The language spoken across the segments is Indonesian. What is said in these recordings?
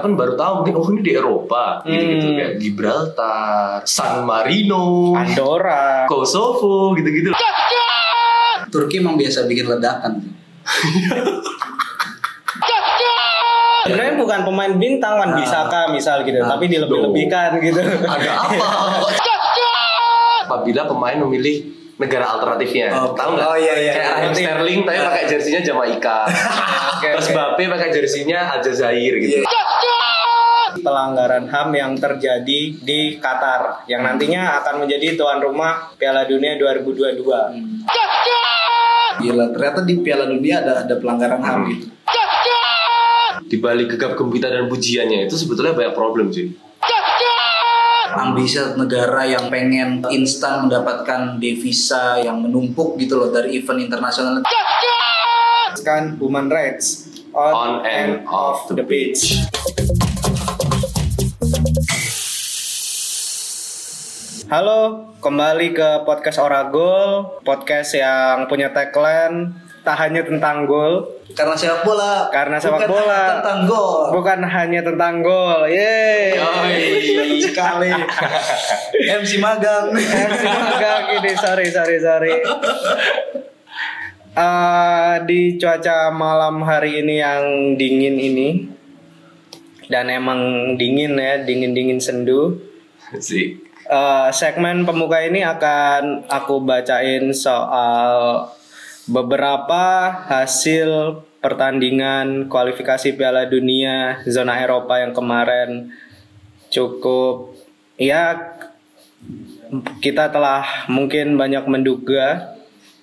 kapan baru tahu mungkin oh ini di Eropa gitu-gitu Hmm. kayak Gibraltar, San Marino, Andorra. Kosovo gitu-gitu. Turki emang biasa bikin ledakan. Sebenarnya bukan pemain bintang Wan Bisaka misal gitu, Nah, tapi dilebih-lebihkan gitu. Ada apa? Apabila pemain memilih negara alternatifnya, Oh, tahu nggak? oh, iya, iya. Kayak Raheem Berarti- Sterling tapi pakai jersinya Jamaika. Oke, Terus. Mbappe pakai jersinya Aljazair gitu. Pelanggaran HAM yang terjadi di Qatar yang nantinya akan menjadi tuan rumah Piala Dunia 2022. Gila, ternyata di Piala Dunia ada ada pelanggaran HAM gitu. Di balik gegap gempita dan pujiannya itu sebetulnya banyak problem sih. ambisi negara yang pengen instan mendapatkan devisa yang menumpuk gitu loh dari event internasional. Kan human rights on, On and off the pitch. Halo, kembali ke podcast Oragol, podcast yang punya tagline tak hanya tentang gol, Karena sepak bola. Karena sepak bukan bola. hanya tentang gol. bukan hanya tentang gol. Yeay. Yoi. sekali. MC magang. MC magang ini sorry sorry sorry Eh, di cuaca malam hari ini yang dingin ini dan emang dingin ya dingin dingin sendu Sih. Eh, segmen pemuka ini akan aku bacain soal beberapa hasil pertandingan kualifikasi Piala Dunia zona Eropa yang kemarin cukup ya kita telah mungkin banyak menduga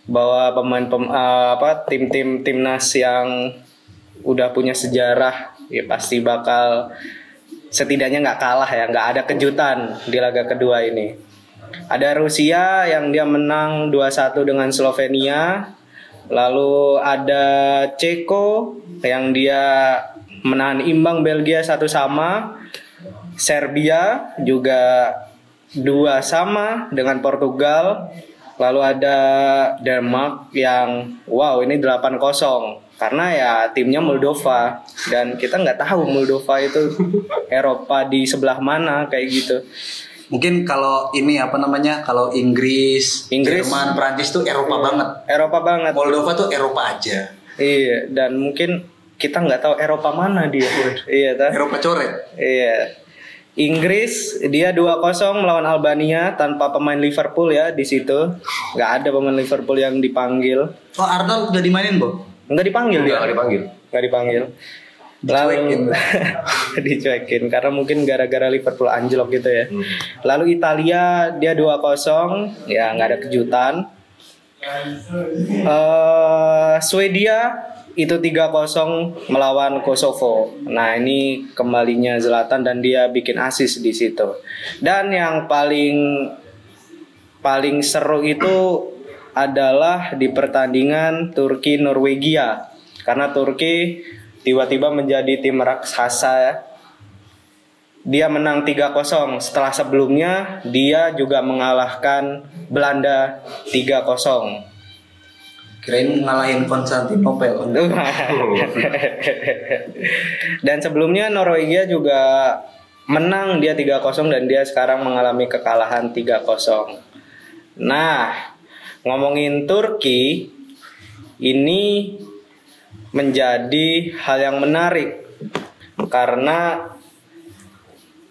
bahwa pemain pem, eh, apa tim-tim timnas yang udah punya sejarah ya pasti bakal setidaknya nggak kalah ya nggak ada kejutan di laga kedua ini. Ada Rusia yang dia menang 2-1 dengan Slovenia. Lalu ada Ceko yang dia menahan imbang Belgia satu sama. Serbia juga dua sama dengan Portugal. Lalu ada Denmark yang wow ini 8-0 karena ya timnya Moldova dan kita nggak tahu Moldova itu Eropa di sebelah mana kayak gitu Mungkin kalau ini apa namanya? Kalau Inggris, Inggris. Jerman, Prancis tuh Eropa banget. Eropa banget Moldova tuh Eropa aja. iya dan mungkin kita nggak tahu Eropa mana dia iya kan Eropa coret. Iya. Inggris dia 2-0 melawan Albania tanpa pemain Liverpool ya di situ. nggak ada pemain Liverpool yang dipanggil. Oh Arnold udah dimainin, Bo? Nggak dipanggil dia. Enggak dipanggil. Nggak dipanggil. Dicuekin. Lalu dicuekin karena mungkin gara-gara Liverpool anjlok gitu ya. Lalu Italia dia 2-0 ya nggak ada kejutan. eh Swedia itu 3-0 melawan Kosovo. Nah, ini kembalinya Zlatan dan dia bikin asis di situ. Dan yang paling paling seru itu adalah di pertandingan Turki Norwegia. Karena Turki tiba-tiba menjadi tim raksasa ya. Dia menang 3-0 setelah sebelumnya dia juga mengalahkan Belanda 3-0. Kirain ngalahin Konstantinopel. dan sebelumnya Norwegia juga menang dia 3-0 dan dia sekarang mengalami kekalahan 3-0. Nah, ngomongin Turki ini menjadi hal yang menarik karena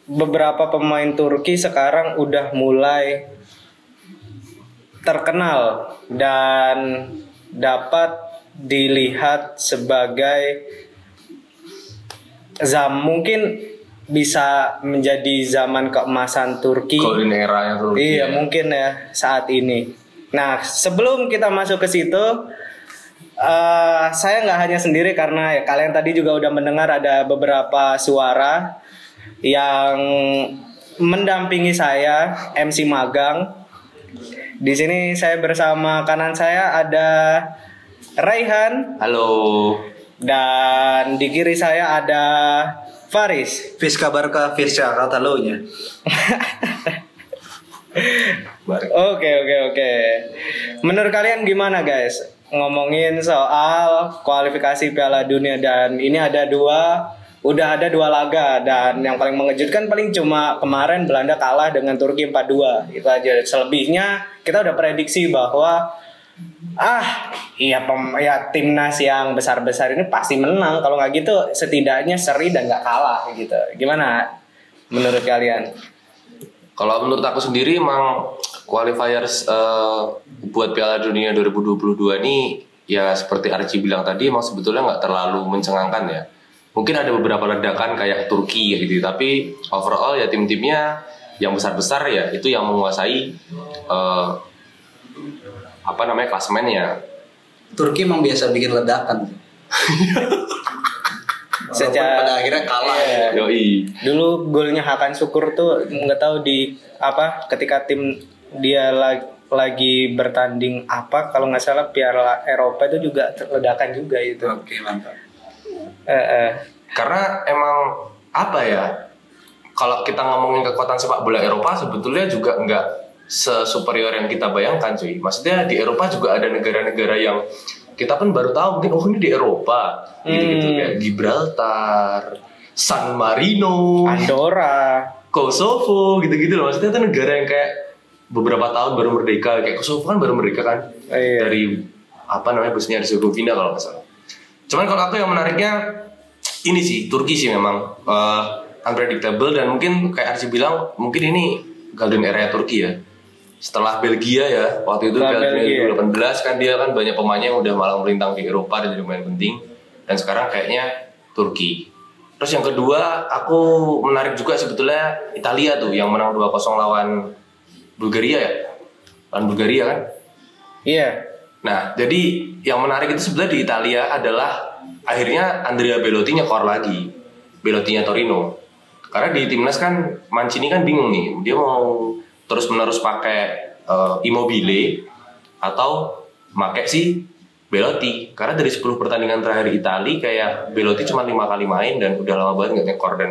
beberapa pemain Turki sekarang udah mulai terkenal dan dapat dilihat sebagai zam mungkin bisa menjadi zaman keemasan Turki. Golden era yang tuh. Iya mungkin ya saat ini. Nah sebelum kita masuk ke situ, eh saya nggak hanya sendiri karena ya, kalian tadi juga udah mendengar ada beberapa suara yang mendampingi saya MC magang. Di sini saya bersama kanan saya ada Raihan Halo. dan di kiri saya ada Faris. Fiska Barca, Fiska Catalonia. Oke oke oke. Menurut kalian gimana guys? Ngomongin soal kualifikasi Piala Dunia dan ini ada dua udah ada dua laga dan yang paling mengejutkan paling cuma kemarin Belanda kalah dengan Turki 4-2 itu aja. Selebihnya kita udah prediksi bahwa ah iya pem, ya timnas yang besar-besar ini pasti menang. Kalau nggak gitu setidaknya seri dan nggak kalah gitu. Gimana menurut kalian Kalau menurut aku sendiri emang qualifiers eh, buat Piala Dunia 2022 ini ya seperti Archie bilang tadi emang sebetulnya nggak terlalu mencengangkan ya. Mungkin ada beberapa ledakan kayak Turki gitu, tapi overall ya tim-timnya yang besar-besar ya itu yang menguasai eh, apa namanya klasemennya. Turki emang biasa bikin ledakan. Secara- pada akhirnya kalah Iya. ya. Yoi. dulu golnya Hakan Syukur tuh nggak tahu di apa ketika tim dia lagi, lagi bertanding apa kalau nggak salah Piala Eropa itu juga ledakan juga itu Oke mantap. eh, eh. Karena emang apa ya? Kalau kita ngomongin kekuatan sepak bola Eropa sebetulnya juga nggak sesuperior yang kita bayangkan cuy. Maksudnya di Eropa juga ada negara-negara yang kita pun baru tahu mungkin oh ini di Eropa gitu-gitu Hmm. kayak Gibraltar, San Marino, Andorra Kosovo gitu-gitu loh. Maksudnya itu negara yang kayak beberapa tahun baru merdeka kayak Kosovo kan baru merdeka kan Iya. dari apa namanya Bosnia Herzegovina kalau nggak salah. Cuman kalau aku yang menariknya ini sih Turki sih memang eh, unpredictable dan mungkin kayak Arsi bilang mungkin ini golden era Turki ya. Setelah Belgia ya waktu itu Setelah Belgia. Dunia 2018 kan dia kan banyak pemainnya yang udah malang melintang di Eropa dan jadi pemain penting dan sekarang kayaknya Turki. Terus yang kedua aku menarik juga sebetulnya Italia tuh yang menang 2-0 lawan Bulgaria ya. Lawan Bulgaria kan. iya Nah, jadi yang menarik itu sebenarnya di Italia adalah akhirnya Andrea Belotti nyekor lagi. Belottinya Torino. Karena di timnas kan Mancini kan bingung nih, dia mau terus-menerus pakai eh, Immobile atau pakai si Belotti. Karena dari 10 pertandingan terakhir Itali kayak Belotti cuma lima kali main dan udah lama banget nggak nyekor dan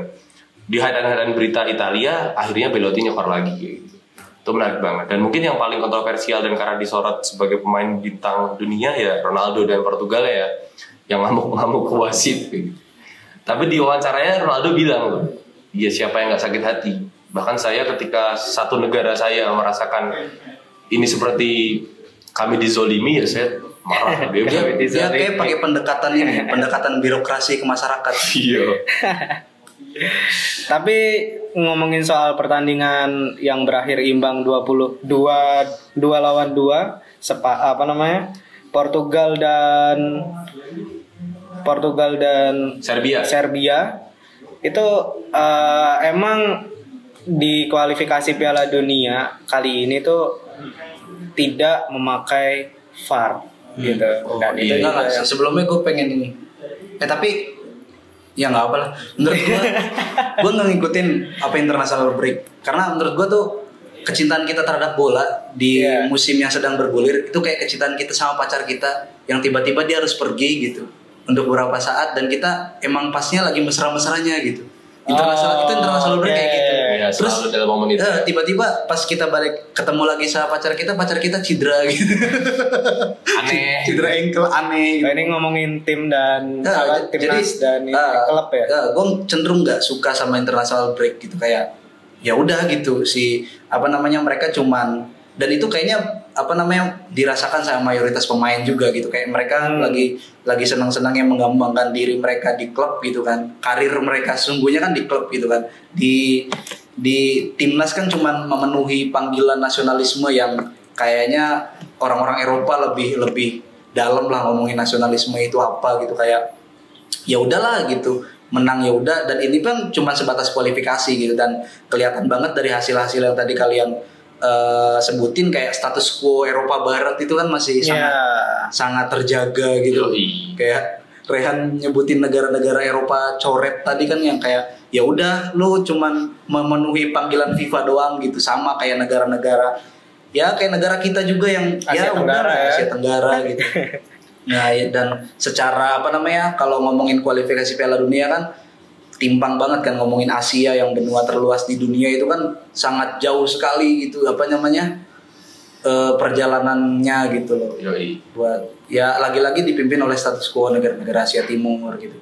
di headline-headline berita Italia akhirnya Belotti nyekor lagi gitu itu menarik banget dan mungkin yang paling kontroversial dan karena disorot sebagai pemain bintang dunia ya Ronaldo dan Portugal ya yang ngamuk-ngamuk ke wasit gitu. tapi di wawancaranya Ronaldo bilang loh ya siapa yang nggak sakit hati bahkan saya ketika satu negara saya merasakan ini seperti kami dizolimi ya saya marah. Dia Dia, kayak pakai pendekatan ini, pendekatan birokrasi ke masyarakat. iya. Tapi ngomongin soal pertandingan yang berakhir imbang 20 dua dua lawan dua sepa, apa namanya Portugal dan Portugal dan Serbia. Serbia itu eh, emang di kualifikasi Piala Dunia kali ini tuh tidak memakai VAR gitu. Oh, Dan itu iya. Sebelumnya gue pengen ini. Eh tapi ya nggak apa lah. Menurut gue, gue nggak ngikutin apa international break karena menurut gue tuh kecintaan kita terhadap bola di Iya. musim yang sedang bergulir itu kayak kecintaan kita sama pacar kita yang tiba-tiba dia harus pergi gitu untuk beberapa saat dan kita emang pasnya lagi mesra-mesranya gitu. Internasional Oh, itu international break kayak oke. gitu. Ya, Terus dalam momen itu eh, tiba-tiba pas kita balik ketemu lagi sama pacar kita, pacar kita cedera gitu. aneh cedera ankle aneh gitu. Nah, ini ngomongin tim dan Nah, apa, j- timnas dan ini, klub ya. gue cenderung nggak suka sama international break gitu kayak ya udah gitu si apa namanya mereka cuman dan itu kayaknya apa namanya dirasakan sama mayoritas pemain juga gitu. Kayak mereka Hmm. lagi lagi senang-senangnya mengembangkan diri mereka di klub gitu kan. Karir mereka sungguhnya kan di klub gitu kan. Di di timnas kan cuman memenuhi panggilan nasionalisme yang kayaknya orang-orang Eropa lebih lebih dalam lah ngomongin nasionalisme itu apa gitu. Kayak ya udahlah gitu menang ya udah. Dan ini kan cuma sebatas kualifikasi gitu. Dan kelihatan banget dari hasil-hasil yang tadi kalian eh, sebutin kayak status quo Eropa Barat itu kan masih Ya. sangat sangat terjaga gitu Yoi. kayak Rehan nyebutin negara-negara Eropa coret tadi kan yang kayak ya udah lu cuman memenuhi panggilan FIFA doang gitu sama kayak negara-negara ya kayak negara kita juga yang Asia ya Tenggara udah, ya. Asia Tenggara gitu. Nah, ya, dan secara apa namanya kalau ngomongin kualifikasi Piala Dunia kan timpang banget kan ngomongin Asia yang benua terluas di dunia itu kan sangat jauh sekali gitu apa namanya eh, perjalanannya gitu loh Yoi. buat ya lagi-lagi dipimpin oleh status quo negara-negara Asia Timur gitu.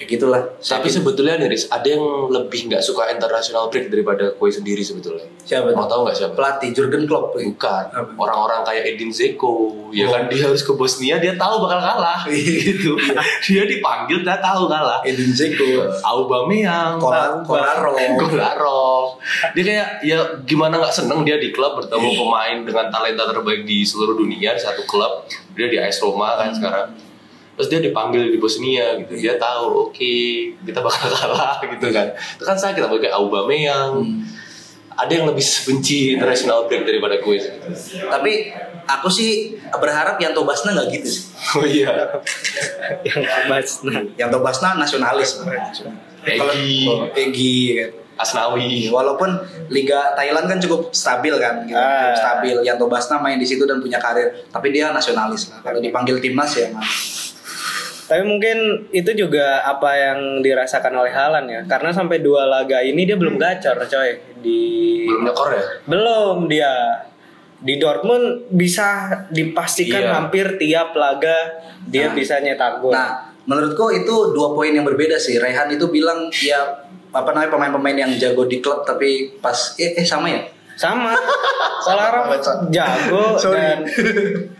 Kayak gitulah Tapi sebetulnya nih ada yang lebih nggak suka international break daripada kue sendiri sebetulnya. siapa Mau tahu nggak siapa? pelatih Jurgen Klopp Bukan. Apa? Orang-orang kayak Edin Zeko, ya Oh. kan dia harus ke Bosnia, dia tahu bakal kalah. gitu. dia dipanggil, dia tahu kalah. Edin Dzeko Aubameyang, Kolar- Kolarov. Kolarov. Dia kayak ya gimana nggak seneng dia di klub bertemu Iya. pemain dengan talenta terbaik di seluruh dunia di satu klub. Dia di AS Roma Hmm. kan sekarang. Terus dia dipanggil di Bosnia gitu. Dia tahu oke kita bakal kalah gitu kan. Itu kan sakit apalagi kayak Aubameyang. Hmm. Ada yang lebih benci international break daripada gue sih. tapi aku sih berharap Yanto Basna nggak gitu sih Oh iya. yang kebas nah Yanto Basna nasionalis Egi. oh, Egi kan Asnawi. Walaupun Liga Thailand kan cukup stabil kan, gitu. Ah. cukup stabil. Yanto Basna main di situ dan punya karir, tapi dia nasionalis lah. Kalau dipanggil timnas ya, Mas. Tapi mungkin itu juga apa yang dirasakan oleh Halan ya. Karena sampai dua laga ini dia belum gacor coy di Belum nyekor ya? belum dia di Dortmund bisa dipastikan Iya. hampir tiap laga dia Nah. bisa nyetak gol. Nah, menurutku itu dua poin yang berbeda sih. Rehan itu bilang ya apa namanya pemain-pemain yang jago di klub tapi pas eh, eh sama ya? Sama. Kolarov jago Sorry. dan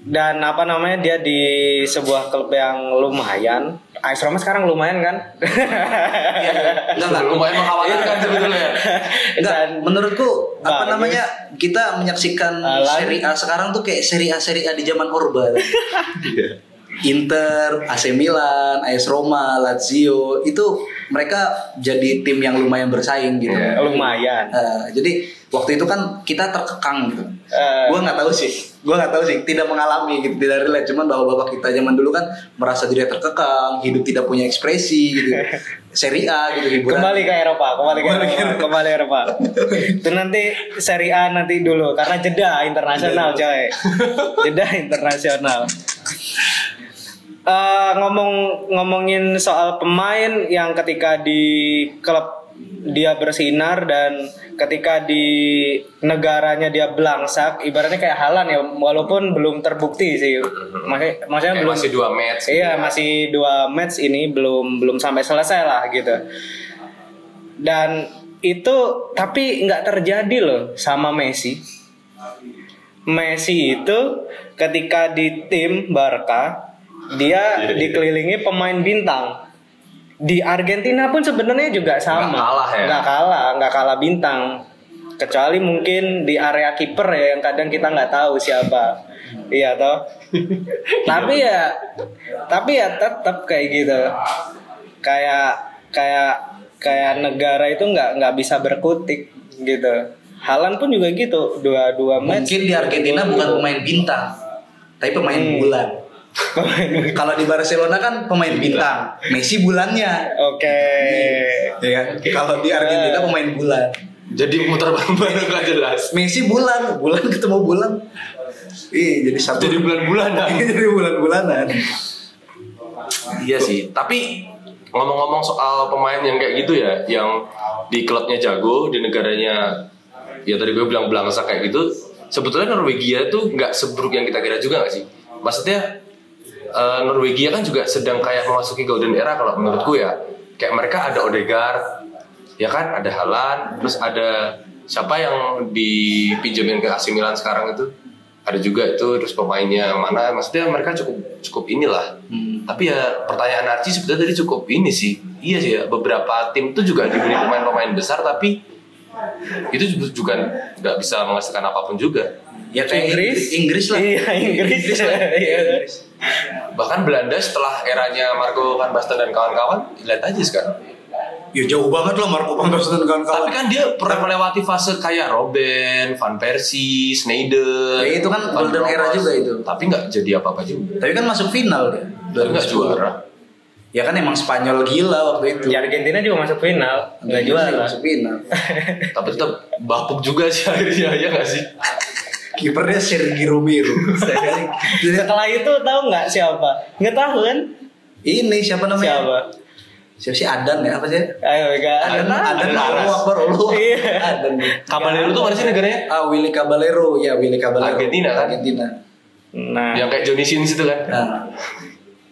dan apa namanya dia di sebuah klub yang lumayan. AS Roma sekarang lumayan kan? Enggak enggak. Lumayan mengkhawatirkan sebetulnya. Enggak, Dan menurutku apa bagus. namanya kita menyaksikan Alan. Serie A sekarang tuh kayak Serie A Serie A di zaman Orba. Inter, AC Milan, AS Roma, Lazio itu mereka jadi tim yang lumayan bersaing gitu. Iya. lumayan. Eh, jadi waktu itu kan kita terkekang gitu. Eh. gua nggak tahu sih, gua nggak tahu sih, tidak mengalami gitu, tidak relate. Cuman bahwa bapak kita zaman dulu kan merasa diri terkekang, hidup tidak punya ekspresi gitu. Serie A gitu hiburan. Kembali ke Eropa, kembali ke Eropa, kembali ke Eropa. Itu nanti Serie A nanti dulu karena jeda internasional coy. Jeda internasional. Eh, ngomong ngomongin soal pemain yang ketika di klub dia bersinar dan ketika di negaranya dia belangsak ibaratnya kayak Halan ya walaupun belum terbukti sih maksudnya, maksudnya Kayak belum masih dua match. Iya masih dua match ini belum belum sampai selesai lah gitu. Dan itu tapi nggak terjadi loh sama Messi. Messi itu ketika di tim Barca dia Iya, iya. dikelilingi pemain bintang. Di Argentina pun sebenarnya juga sama. Nggak kalah ya? Nggak kalah, nggak kalah bintang. Kecuali mungkin di area kiper ya yang kadang kita nggak tahu siapa. Iya toh. tapi ya tapi ya tetap kayak gitu. Kayak kayak kayak negara itu nggak nggak bisa berkutik gitu. Halan pun juga gitu. Dua dua match. Mungkin di Argentina bukan pemain bintang, tapi pemain Hmm. bulan. Kalau di Barcelona kan pemain bintang, Messi bulannya. Oke. Ya kan? Kalau di Argentina pemain bulan. Jadi muter bareng-bareng nggak jelas. Messi bulan, bulan ketemu bulan. Ih, jadi satu Jadi bulan-bulanan. jadi bulan-bulanan. Iya sih, tapi ngomong-ngomong soal pemain yang kayak gitu ya, yang di klubnya jago, di negaranya ya tadi gue bilang belangsa kayak gitu, sebetulnya Norwegia tuh nggak seburuk yang kita kira juga nggak sih? Maksudnya eh, Norwegia kan juga sedang kayak memasuki golden era kalau menurutku ya, kayak mereka ada Odegaard, ya kan, ada Haaland, terus ada siapa yang dipinjemin ke AC Milan sekarang itu? Ada juga itu terus pemainnya mana? Maksudnya mereka cukup cukup inilah Hmm. tapi ya pertanyaan Archie sebetulnya tadi cukup ini sih. Iya sih ya, beberapa tim tuh juga diberi pemain-pemain besar tapi itu juga nggak bisa menghasilkan apa pun juga. Ya kayak Inggris, Inggris lah. Iya, Inggris. lah. Iya. Inggris. Bahkan Belanda setelah eranya Marco van Basten dan kawan-kawan, lihat aja sekarang. Ya jauh banget lah Marco van Basten dan Tapi kawan-kawan. kan dia pernah melewati fase kayak Robben, Van Persie, Schneider. Ya, itu kan Van golden era juga itu. Tapi nggak jadi apa-apa juga. Tapi kan masuk final dia. Tapi nggak 2010. juara. Ya kan emang Spanyol gila waktu itu. Di Argentina juga masuk final, nggak Inggris juara. Masuk final. Tapi tetap bapuk juga sih akhirnya ya nggak sih? Kipernya Sergio Romero. Setelah itu tahu nggak siapa? Nggak tahu kan? ini siapa namanya? Siapa? Siapa sih Adan ya? Apa sih? Ayo nggak Adan. Adan, Adan. Akbar, Allah. Iya. Adan. Caballero tuh mana sih negaranya? Ah, Willy Caballero, ya Willy Caballero. Argentina kan? Argentina. Nah, Yang kayak Johnny Sins itu kan? Nah,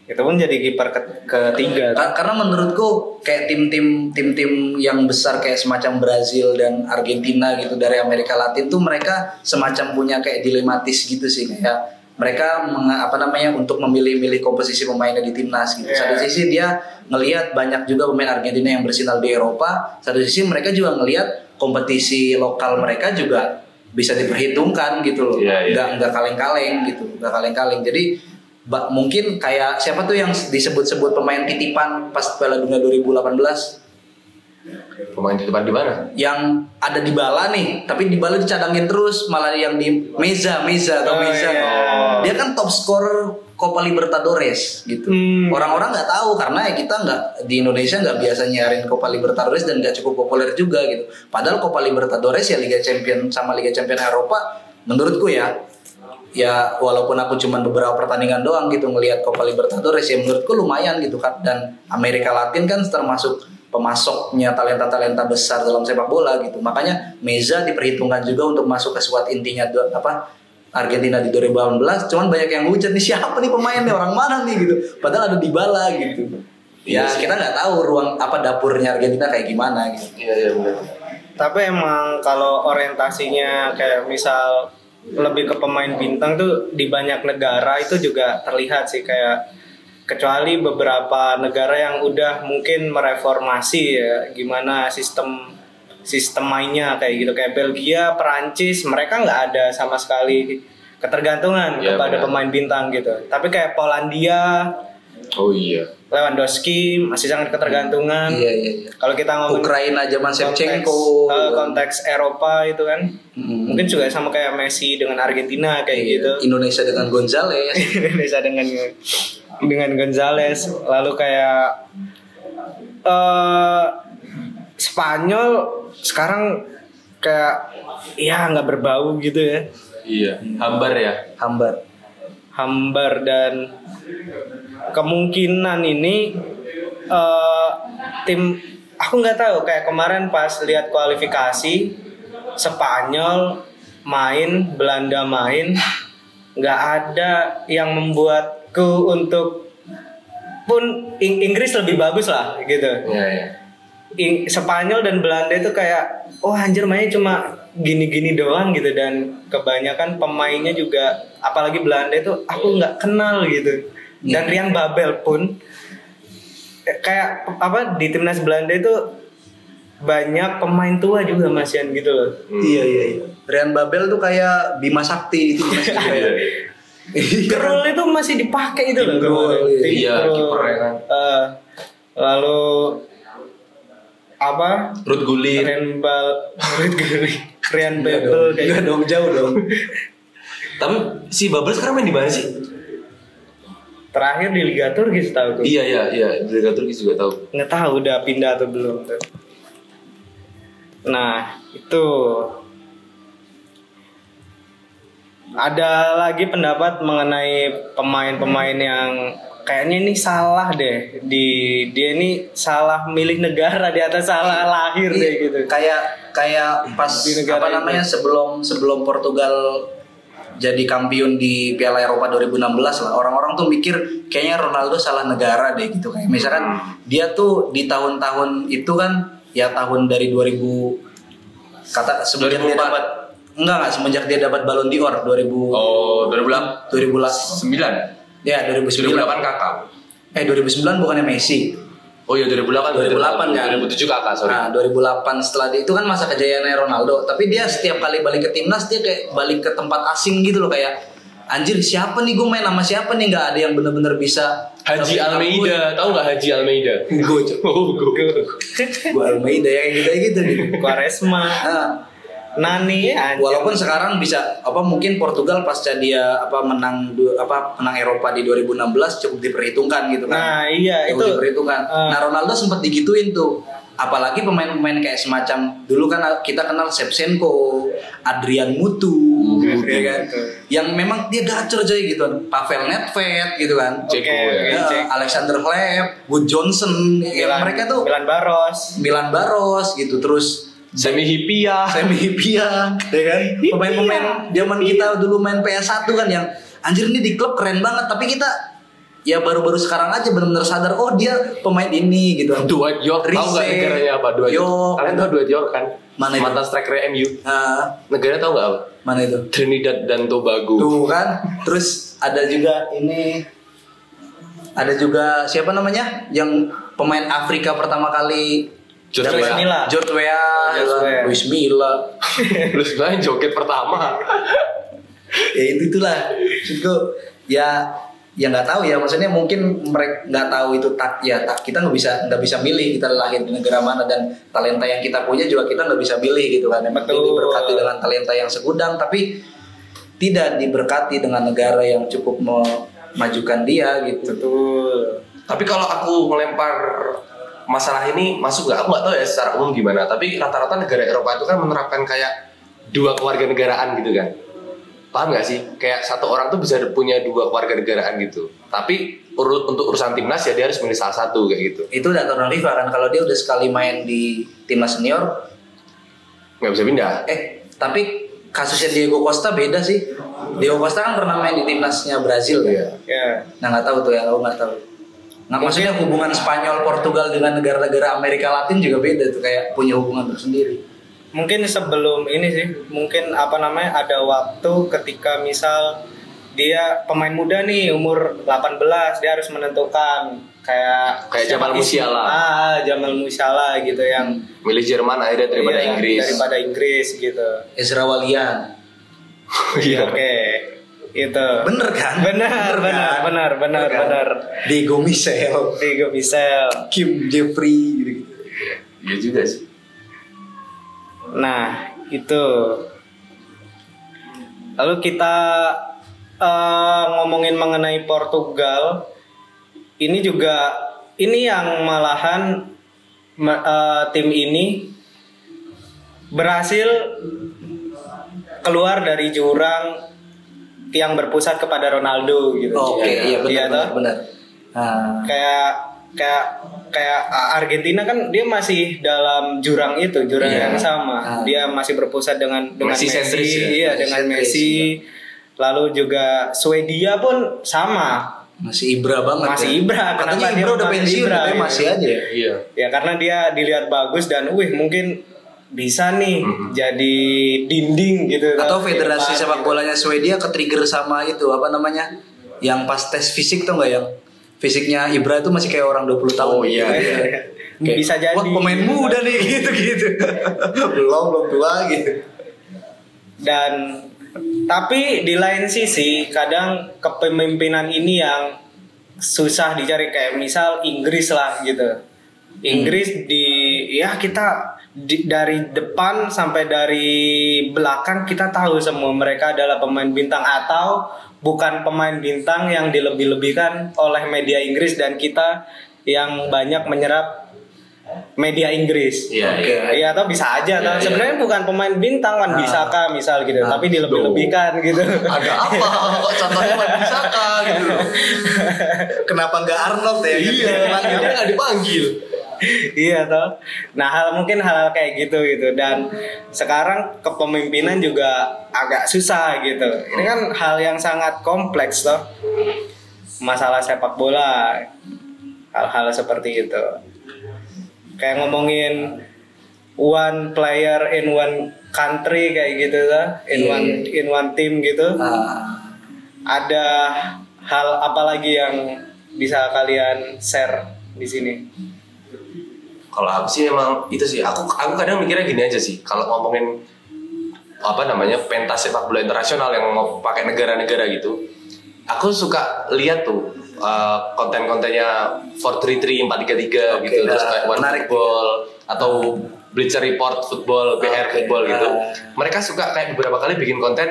Itu pun jadi kiper ke- ketiga. Ka- Karena menurutku kayak tim-tim tim-tim yang besar kayak semacam Brazil dan Argentina gitu dari Amerika Latin tuh mereka semacam punya kayak dilematis gitu sih kayak mereka meng- apa namanya untuk memilih-milih komposisi pemainnya di timnas gitu. Iya. Satu sisi dia ngelihat banyak juga pemain Argentina yang bersinar di Eropa, satu sisi mereka juga ngelihat kompetisi lokal mereka juga bisa diperhitungkan gitu loh. Iya, iya. Nggak nggak kaleng-kaleng gitu, nggak kaleng-kaleng. Jadi ba- mungkin kayak siapa tuh yang disebut-sebut pemain titipan pas Piala Dunia 2018 Pemain titipan di mana? yang ada di bala nih, tapi di bala dicadangin terus malah yang di Meza, Meza atau Oh, Meza. iya. Dia kan top scorer Copa Libertadores gitu. Hmm. Orang-orang nggak tahu karena ya kita nggak di Indonesia nggak biasa nyarin Copa Libertadores dan nggak cukup populer juga gitu. Padahal Copa Libertadores ya Liga Champion sama Liga Champion Eropa menurutku ya ya walaupun aku cuman beberapa pertandingan doang gitu ngelihat Copa Libertadores ya menurutku lumayan gitu kan. Dan Amerika Latin kan termasuk pemasoknya talenta-talenta besar dalam sepak bola gitu. Makanya Meza diperhitungkan juga untuk masuk ke squad intinya apa Argentina di 2018 cuman banyak yang hujat nih siapa nih pemainnya orang mana nih gitu. Padahal ada Dybala gitu. Ya Iya kita nggak tahu ruang apa dapurnya Argentina kayak gimana gitu. Iya iya benar. Tapi emang kalau orientasinya kayak misal lebih ke pemain bintang tuh di banyak negara itu juga terlihat sih kayak kecuali beberapa negara yang udah mungkin mereformasi ya gimana sistem sistem mainnya kayak gitu kayak Belgia, Perancis mereka nggak ada sama sekali ketergantungan Iya, kepada benar. pemain bintang gitu. Tapi kayak Polandia, Oh iya. Lewandowski masih sangat ketergantungan. iya iya, iya. Kalau kita ngomong Ukraina zaman konteks, Shevchenko eh, konteks Eropa itu kan Mm. mungkin juga sama kayak Messi dengan Argentina kayak Iya. gitu Indonesia dengan Gonzales Indonesia dengan dengan Gonzales lalu kayak eh Spanyol sekarang kayak ya nggak berbau gitu ya Iya. Hambar ya. hambar hambar dan kemungkinan ini eh, tim aku nggak tahu kayak kemarin pas lihat kualifikasi Spanyol main Belanda main nggak ada yang membuatku untuk pun Ing- Inggris lebih bagus lah gitu iya. Ing- Spanyol dan Belanda itu kayak oh anjir mainnya cuma gini-gini doang gitu dan kebanyakan pemainnya juga apalagi Belanda itu aku nggak kenal gitu dan Rian Babel pun kayak apa di timnas Belanda itu banyak pemain tua juga masian gitu loh Iya iya iya. Rian Babel tuh kayak Bima Sakti itu Sakti. Iya. Krul itu masih dipakai itu loh kemarin. iya. Iya, Krul. kipernya kan. Eh, lalu apa Ruth Gullit. Rian Bal Rian Rian Babel kayak gitu. dong jauh dong. Tapi si Babel sekarang main di mana sih? terakhir di Liga Turki setahu Iya iya iya. Liga Turki juga tahu. nggak tahu udah pindah atau belum tuh. Nah itu ada lagi pendapat mengenai pemain-pemain yang kayaknya ini salah deh di dia ini salah milih negara di atas salah lahir deh Iya, gitu. Kayak kayak pas Di negara apa itu. namanya sebelum sebelum Portugal jadi kampiun di Piala Eropa 2016 lah orang-orang tuh mikir kayaknya Ronaldo salah negara deh gitu kayak misalkan dia tuh di tahun-tahtahun itu kan ya tahun dari 2000 kata semenjak dia 2004. dapat enggak enggak semenjak dia dapat Ballon d'Or 2000 Oh 2008. 2008 ya 2009 2008 kakak. eh 2009 bukannya Messi Oh iya 2008. 2008 kan? 2007 kakak sorry. Nah 2008 setelah itu kan masa kejayaannya Ronaldo Tapi dia setiap kali balik ke timnas Dia kayak balik ke tempat asing gitu loh Kayak Anjir siapa nih gue main sama siapa nih nggak ada yang bener-bener bisa Haji Almeida, tahu nggak Haji Almeida? Gue Oh, gue. Gue Almeida yang gitu gitu gitu Quaresma, Nah, Nani ya. anjir. walaupun sekarang bisa apa mungkin Portugal pasca dia apa menang du- apa menang Eropa di 2016 cukup diperhitungkan gitu kan. Nah iya Cukup itu diperhitungkan. Ah. Nah Ronaldo sempat digituin tuh. Apalagi pemain-pemain kayak semacam dulu kan kita kenal Shevchenko, Adrian Mutu, Adrian ya kan? Mutu. Yang memang dia gacor coy gitu kan. Pavel Nedved gitu kan. Oke, Ceko ya. Ya, Cek. Alexander Hleb, Wood Johnson, yang Milan- mereka tuh Milan Baros. Milan Baros gitu terus Semi Hipia. Semi Hipia, ya kan? Pemain-pemain zaman kita dulu main PS1 kan yang anjir ini di klub keren banget, tapi kita ya baru-baru sekarang aja benar-benar sadar oh dia pemain ini gitu. Dwight York tahu nggak negaranya apa Dwight York? Kalian tahu Dwight York kan? Mana itu? Mantan striker MU. Nah, Negara tahu nggak apa? mana itu? Trinidad dan Tobago. Tuh kan. Terus ada juga ini ada juga siapa namanya yang pemain Afrika pertama kali George Weah. Milla. George Weah, George Weah. Luis Milla. Lu sebenarnya joget pertama. ya itu itulah maksudku ya ya nggak tahu ya maksudnya mungkin mereka nggak tahu itu tak ya tak kita nggak bisa nggak bisa milih kita lahir di negara mana dan talenta yang kita punya juga kita nggak bisa milih gitu kan emang Betul. diberkati dengan talenta yang segudang tapi tidak diberkati dengan negara yang cukup memajukan dia gitu Betul. Tapi kalau aku melempar masalah ini masuk nggak? Aku nggak tahu ya secara umum gimana. Tapi rata-rata negara Eropa itu kan menerapkan kayak dua kewarganegaraan gitu kan. Paham nggak sih? Kayak satu orang tuh bisa punya dua kewarganegaraan gitu. Tapi urut untuk urusan timnas ya dia harus milih salah satu kayak gitu. itu udah aturan FIFA kan kalau dia udah sekali main di timnas senior Nggak bisa pindah. eh tapi kasusnya Diego Costa beda sih Diego Costa kan pernah main di timnasnya Brazil kan Iya. Ya. Nah nggak tahu tuh ya, aku nggak tahu. Nah maksudnya hubungan Spanyol Portugal dengan negara-negara Amerika Latin juga beda tuh kayak punya hubungan tersendiri. Mungkin sebelum ini sih, mungkin apa namanya ada waktu ketika misal dia pemain muda nih umur 18 dia harus menentukan kayak Kayak Jamal Musiala. Ah, Jamal Musiala gitu yang Milih Jerman akhirnya daripada iya, Inggris. Daripada Inggris gitu. Ezra Walian. Iya. Oke. Itu. Bener kan? Benar, benar, kan? benar, benar, kan? benar. Diego Michel, Diego Michel. Kim Jeffrey gitu. Iya juga sih. Nah, itu. Lalu kita eh, ngomongin mengenai Portugal. Ini juga ini yang malahan eh, tim ini berhasil keluar dari jurang yang berpusat kepada Ronaldo gitu. Oke, iya benar Iya, benar. toh? benar. Nah, kayak kayak kayak Argentina kan dia masih dalam jurang itu jurang Iya. yang sama Ah. dia masih berpusat dengan dengan Messi Messi, sentris ya? iya Messi dengan sentris, Messi lalu juga Swedia pun sama masih Ibra banget. Masih ya. Ibra, Katanya Ibra udah pensiun, Ibra, tapi ya? masih aja. ya. Iya. ya karena dia dilihat bagus dan wih mungkin bisa nih jadi dinding gitu Atau federasi depan, sepak gitu. bolanya Swedia ke trigger sama itu apa namanya? Yang pas tes fisik tuh nggak yang fisiknya Ibra itu masih kayak orang 20 tahun. Oh, iya, Gitu. iya. Kayak, Bisa jadi. Wah pemain muda nih gitu gitu. belum belum tua gitu. dan tapi di lain sisi kadang kepemimpinan ini yang susah dicari kayak misal Inggris lah gitu Inggris di ya kita di- dari depan sampai dari belakang kita tahu semua mereka adalah pemain bintang atau bukan pemain bintang yang dilebih-lebihkan oleh media Inggris dan kita yang banyak menyerap media Inggris. Iya, Oke. iya. Iya atau bisa aja Iya, iya. sebenarnya bukan pemain bintang Wan Nah. Bisaka misal gitu, Nah. tapi dilebih-lebihkan gitu. Ada apa? Kok contohnya Wan Bisaka gitu loh. Kenapa nggak Arnold ya? gitu? Iya, dia nggak dipanggil. iya toh. Nah, hal mungkin hal-hal kayak gitu gitu dan sekarang kepemimpinan juga agak susah gitu. Ini kan hal yang sangat kompleks toh. Masalah sepak bola. Hal-hal seperti itu. Kayak ngomongin one player in one country kayak gitu lah, in Iya, one iya. in one team gitu. Ah, Ada hal apa lagi yang bisa kalian share di sini? Kalau aku sih emang itu sih aku aku kadang mikirnya gini aja sih kalau ngomongin apa namanya pentas sepak bola internasional yang mau pakai negara-negara gitu. Aku suka lihat tuh uh, konten-kontennya 433 433 Oke, gitu terus nah, kayak One menarik. Football atau Bleacher Report Football, BR Oke, Football gitu. nah. Mereka suka kayak beberapa kali bikin konten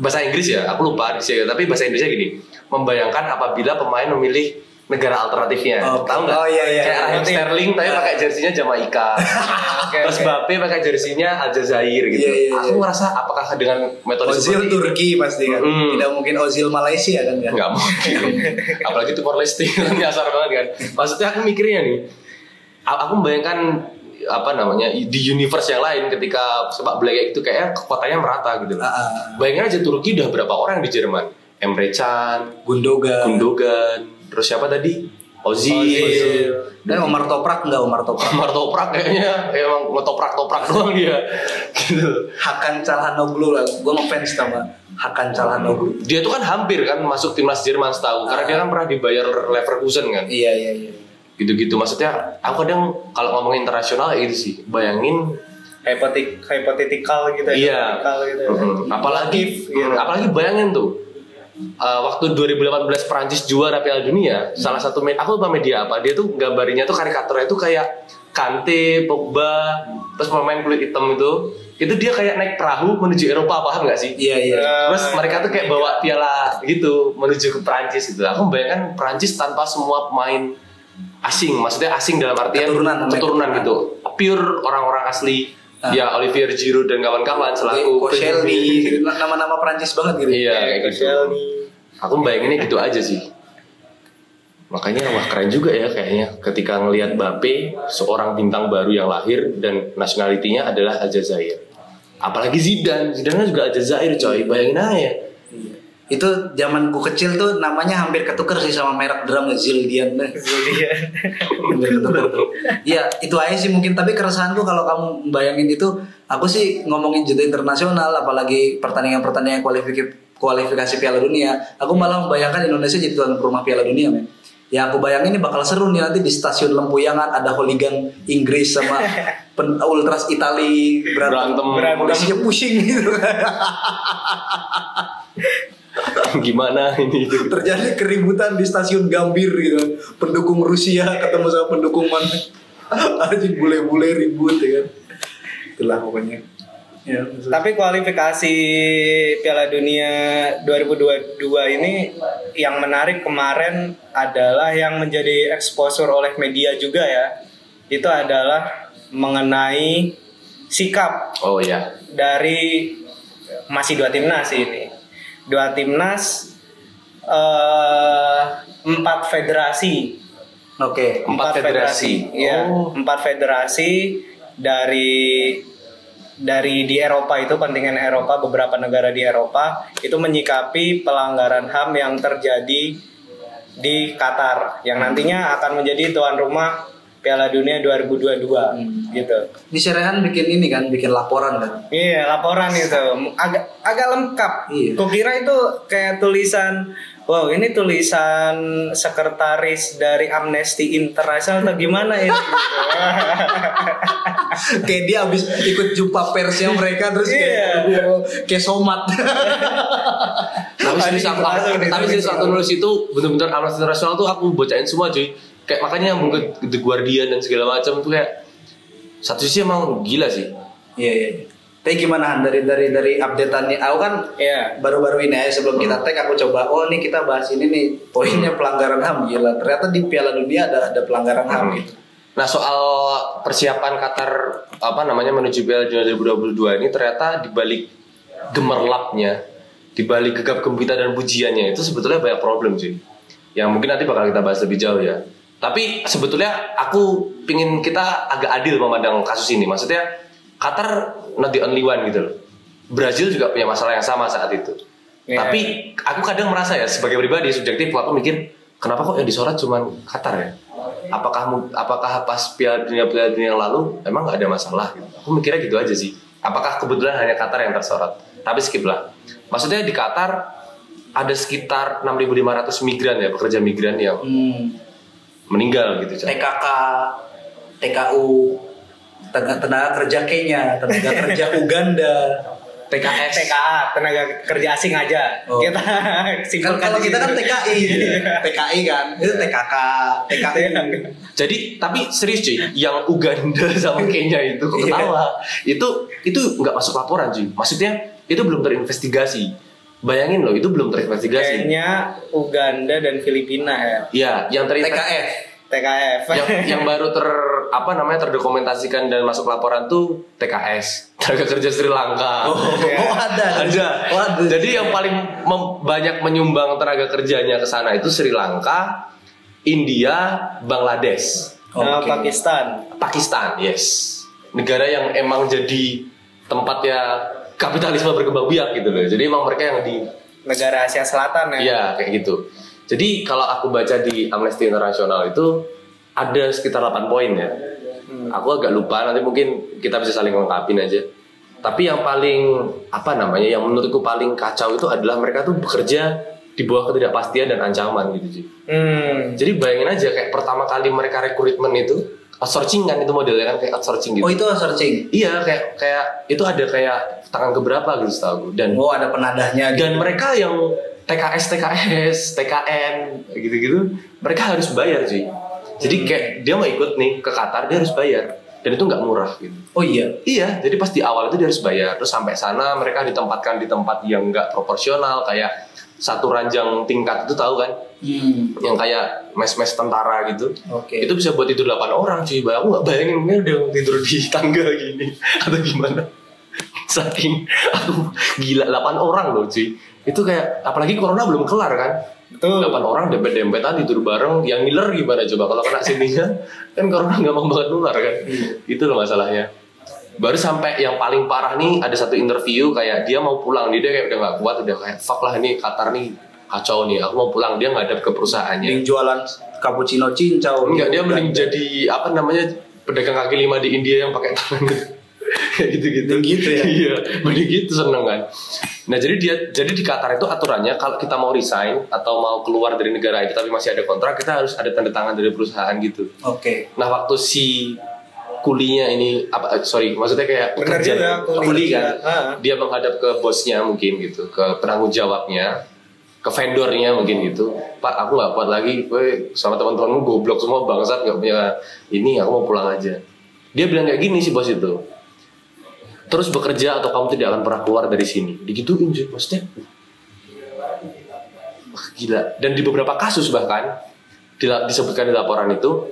bahasa Inggris ya, aku lupa sih, tapi bahasa Inggrisnya gini, membayangkan apabila pemain memilih negara alternatifnya, Oke. tahu nggak? Oh, iya, iya, kayak iya. Raheem Ngerti. Sterling tapi pakai jersinya Jamaika. Terus oke. Mbappe pakai jersinya Aljazair gitu. Iya, iya, Aku iya. merasa apakah dengan metode Ozil seperti Turki pasti kan. Mm. Tidak mungkin Ozil Malaysia kan kan. nggak mungkin. Apalagi Timor Leste nyasar banget kan. Maksudnya aku mikirnya nih, aku membayangkan apa namanya di universe yang lain ketika sepak bola itu kayak kekuatannya merata gitu loh. Ah, ah. Bayangin aja Turki udah berapa orang di Jerman. Emre Can, Gundogan. Gundogan, terus siapa tadi? Ozil. Dan Omar Toprak enggak Omar Toprak. Omar Toprak kayaknya emang ngetoprak-toprak doang dia. gitu. Hakan Calhanoglu lah. Gue ngefans sama Hakan Calhanoglu. Dia tuh kan hampir kan masuk timnas Jerman setahu karena dia kan pernah dibayar Leverkusen kan. Iya iya iya. Gitu-gitu maksudnya aku kadang kalau ngomongin internasional itu sih. Bayangin Hypotik, hypothetical gitu ya. Iya. gitu ya. Apalagi Gitu. mm, apalagi bayangin tuh uh, waktu 2018 Prancis juara Piala Dunia, salah satu med aku lupa media apa, dia tuh gambarnya tuh karikaturnya tuh kayak Kante, Pogba, terus pemain kulit hitam itu, itu dia kayak naik perahu menuju Eropa, paham nggak sih? Iya iya. Terus mereka tuh kayak bawa piala gitu menuju ke Prancis gitu. Aku membayangkan Prancis tanpa semua pemain asing, maksudnya asing dalam artian Keturunan, keturunan keturunan. gitu, pure orang-orang asli. Ah. Ya Olivier Giroud dan kawan-kawan selaku Koscielny, gitu. nama-nama Prancis banget gitu. Iya, kayak gitu. Koscielny. Aku bayanginnya gitu aja sih. Makanya wah keren juga ya kayaknya ketika ngelihat Bape seorang bintang baru yang lahir dan nationality-nya adalah Aljazair. Apalagi Zidane, Zidane kan juga Aljazair coy. Bayangin aja. Itu zaman gue kecil tuh namanya hampir ketuker sih sama merek drum Zildian. Iya. Hampir ketuker tuh. Iya, itu aja sih mungkin tapi keresahanku kalau kamu bayangin itu aku sih ngomongin jeda internasional apalagi pertandingan-pertandingan kualifikasi kualifikasi Piala Dunia, aku malah membayangkan Indonesia jadi tuan rumah Piala Dunia, men. Yang aku bayangin ini bakal seru nih nanti di stasiun Lempuyangan ada hooligan Inggris sama pen, ultras Itali berantem, Berantem. Berantem. pusing gitu Gimana ini? terjadi keributan di stasiun Gambir gitu pendukung Rusia ketemu sama pendukung mana aja bule-bule ribut ya kan itulah pokoknya ya Tapi kualifikasi Piala Dunia 2022 ini yang menarik kemarin adalah yang menjadi exposure oleh media juga ya. Itu adalah mengenai sikap Oh ya. dari masih dua timnas ini. Dua timnas eh empat federasi oke Empat federasi. Iya, Oh. empat federasi dari dari di Eropa itu kontingen Eropa beberapa negara di Eropa itu menyikapi pelanggaran HAM yang terjadi di Qatar yang nantinya akan menjadi tuan rumah Piala Dunia 2022 gitu. ini Serehan bikin ini kan bikin laporan kan Iya, laporan itu agak agak lengkap. Iya. Kukira itu kayak tulisan Wow, ini tulisan sekretaris dari Amnesty International atau gimana ini? kayak dia habis ikut jumpa persnya mereka terus kayak kayak somat Tapi serius aku, Langsung nih, tapi serius aku nulis itu bener-bener Amnesty International tuh aku bacain semua cuy. Kayak makanya yang ke The Guardian dan segala macam tuh kayak satu sisi emang gila sih. iya iya tapi gimana Han dari dari dari updateannya aku kan Iya. baru-baru ini aja sebelum kita tag aku coba oh nih kita bahas ini nih poinnya pelanggaran HAM gila ternyata di Piala Dunia ada ada pelanggaran HAM gitu Nah soal persiapan Qatar apa namanya menuju Piala Dunia 2022 ini ternyata di balik gemerlapnya, di balik gegap gempita dan pujiannya itu sebetulnya banyak problem sih. Yang mungkin nanti bakal kita bahas lebih jauh ya. Tapi sebetulnya aku pingin kita agak adil memandang kasus ini. Maksudnya Qatar not the only one gitu loh. Brazil juga punya masalah yang sama saat itu. Iya. Tapi aku kadang merasa ya sebagai pribadi subjektif aku mikir kenapa kok yang disorot cuma Qatar ya? Apakah apakah pas Piala Dunia Piala Dunia yang lalu emang nggak ada masalah? Gitu. Aku mikirnya gitu aja sih. Apakah kebetulan hanya Qatar yang tersorot? Tapi skip lah. Maksudnya di Qatar ada sekitar 6.500 migran ya pekerja migran yang hmm. Meninggal gitu. Cak. TKK, TKU, tenaga, tenaga kerja Kenya, tenaga kerja Uganda. TKS. TKA tenaga kerja asing aja. Oh. Kita Kan kalau kita kan. TKI, TKI kan, itu TKK, TKU. Jadi tapi serius cuy, yang Uganda sama Kenya itu kok Iya. ketawa. Itu itu nggak masuk laporan cuy. Maksudnya itu belum terinvestigasi. Bayangin loh, itu belum terinvestigasi. Kayaknya Uganda dan Filipina ya. Ya, yang terinvestigasi TKF. TKF. yang, yang baru ter apa namanya terdokumentasikan dan masuk laporan tuh TKS tenaga kerja Sri Lanka. Oh, oh, ada. Ada. Oh, ada. Jadi yang paling mem- banyak menyumbang tenaga kerjanya ke sana itu Sri Lanka, India, Bangladesh, Nah, Oke. Pakistan. Pakistan. Yes. Negara yang emang jadi tempatnya kapitalisme berkembang biak gitu loh. Jadi emang mereka yang di negara Asia Selatan ya. Iya kayak gitu. Jadi kalau aku baca di Amnesty International itu ada sekitar 8 poin ya. Aku agak lupa nanti mungkin kita bisa saling lengkapin aja. Tapi yang paling apa namanya yang menurutku paling kacau itu adalah mereka tuh bekerja di bawah ketidakpastian dan ancaman gitu sih. Hmm. Jadi bayangin aja kayak pertama kali mereka rekrutmen itu outsourcing kan itu modelnya kan kayak outsourcing gitu. Oh itu searching. Iya kayak kayak itu ada kayak tangan keberapa gitu setahu gue. dan Oh ada penadahnya. dan mereka yang TKS TKS TKN gitu-gitu mereka harus bayar sih. Jadi kayak dia mau ikut nih ke Qatar dia harus bayar dan itu nggak murah gitu. Oh iya. Iya, jadi pas di awal itu dia harus bayar. Terus sampai sana mereka ditempatkan di tempat yang nggak proporsional kayak satu ranjang tingkat itu tahu kan? Hmm. Yang kayak mes-mes tentara gitu. Oke. Itu bisa buat tidur 8 orang cuy. Aku nggak bayangin mungkin udah tidur di tangga gini atau gimana. Saking aku gila 8 orang loh cuy. Itu kayak apalagi corona belum kelar kan. Betul. 8 orang dempet-dempetan tidur bareng yang ngiler gimana coba kalau kena sininya kan corona gampang banget nular kan. Itu loh masalahnya. Baru sampai yang paling parah nih ada satu interview kayak dia mau pulang dia kayak udah nggak kuat udah kayak fuck lah nih Qatar nih kacau nih aku mau pulang dia ngadap ke perusahaannya Mending jualan cappuccino cincau. Enggak, dia mending jadi apa namanya pedagang kaki lima di India yang pakai tangan gitu. Kayak gitu-gitu. Gitu ya? Iya, mending gitu seneng kan. Nah, jadi dia jadi di Qatar itu aturannya kalau kita mau resign atau mau keluar dari negara itu tapi masih ada kontrak, kita harus ada tanda tangan dari perusahaan gitu. Oke. Nah, waktu si kulinya ini apa sorry, maksudnya kayak Benar pekerja- juga, kuli kuli kan. Ah. Dia menghadap ke bosnya mungkin gitu, ke penanggung jawabnya, ke vendornya mungkin gitu. Pak, aku nggak kuat lagi, gue sama teman-temanmu goblok semua bangsat nggak punya ini, aku mau pulang aja. Dia bilang kayak gini sih bos itu. Terus bekerja atau kamu tidak akan pernah keluar dari sini. Digituin sih, maksudnya. Wah, gila. Dan di beberapa kasus bahkan disebutkan di laporan itu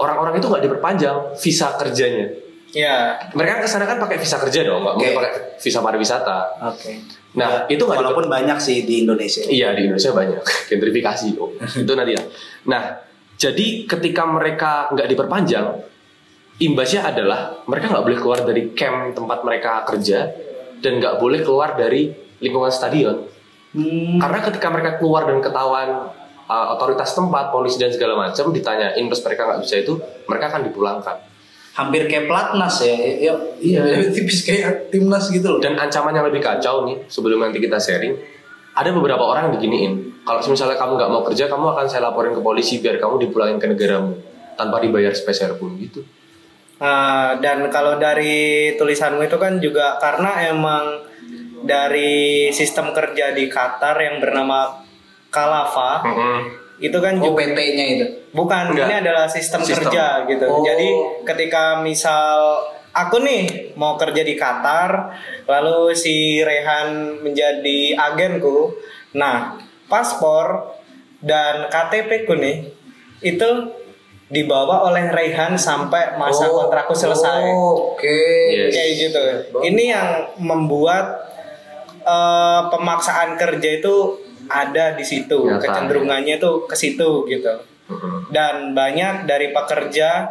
orang-orang itu nggak diperpanjang visa kerjanya. Ya. Mereka ke sana kan pakai visa kerja dong, nggak mungkin Oke. pakai visa pariwisata. Oke. Nah, itu nggak Walaupun banyak sih di Indonesia. Iya di Indonesia banyak gentrifikasi oh, itu nanti ya. Nah jadi ketika mereka nggak diperpanjang, imbasnya adalah mereka nggak boleh keluar dari camp tempat mereka kerja dan nggak boleh keluar dari lingkungan stadion. Hmm. Karena ketika mereka keluar dan ketahuan uh, otoritas tempat, polisi dan segala macam ditanyain terus mereka nggak bisa itu, mereka akan dipulangkan. Hampir kayak platnas ya. ya Iya. Tipis kayak timnas gitu loh. Dan ancaman yang lebih kacau nih, sebelum nanti kita sharing, ada beberapa orang yang diginiin. Kalau misalnya kamu nggak mau kerja, kamu akan saya laporin ke polisi biar kamu dipulangin ke negaramu tanpa dibayar spesial pun gitu. Ah, dan kalau dari tulisanmu itu kan juga karena emang dari sistem kerja di Qatar yang bernama Kalafa itu kan Oh juga PT-nya itu. bukan Enggak. ini adalah sistem, Sistem. kerja gitu. Oh. Jadi ketika misal aku nih mau kerja di Qatar, lalu si Rehan menjadi agenku. Nah, paspor dan KTP ku nih itu dibawa oleh Rehan sampai masa Oh, kontrakku selesai. oh, Oke. Yes. Kayak gitu. Ini yang membuat eh, pemaksaan kerja itu ada di situ, Nyata. kecenderungannya tuh ke situ gitu. Dan banyak dari pekerja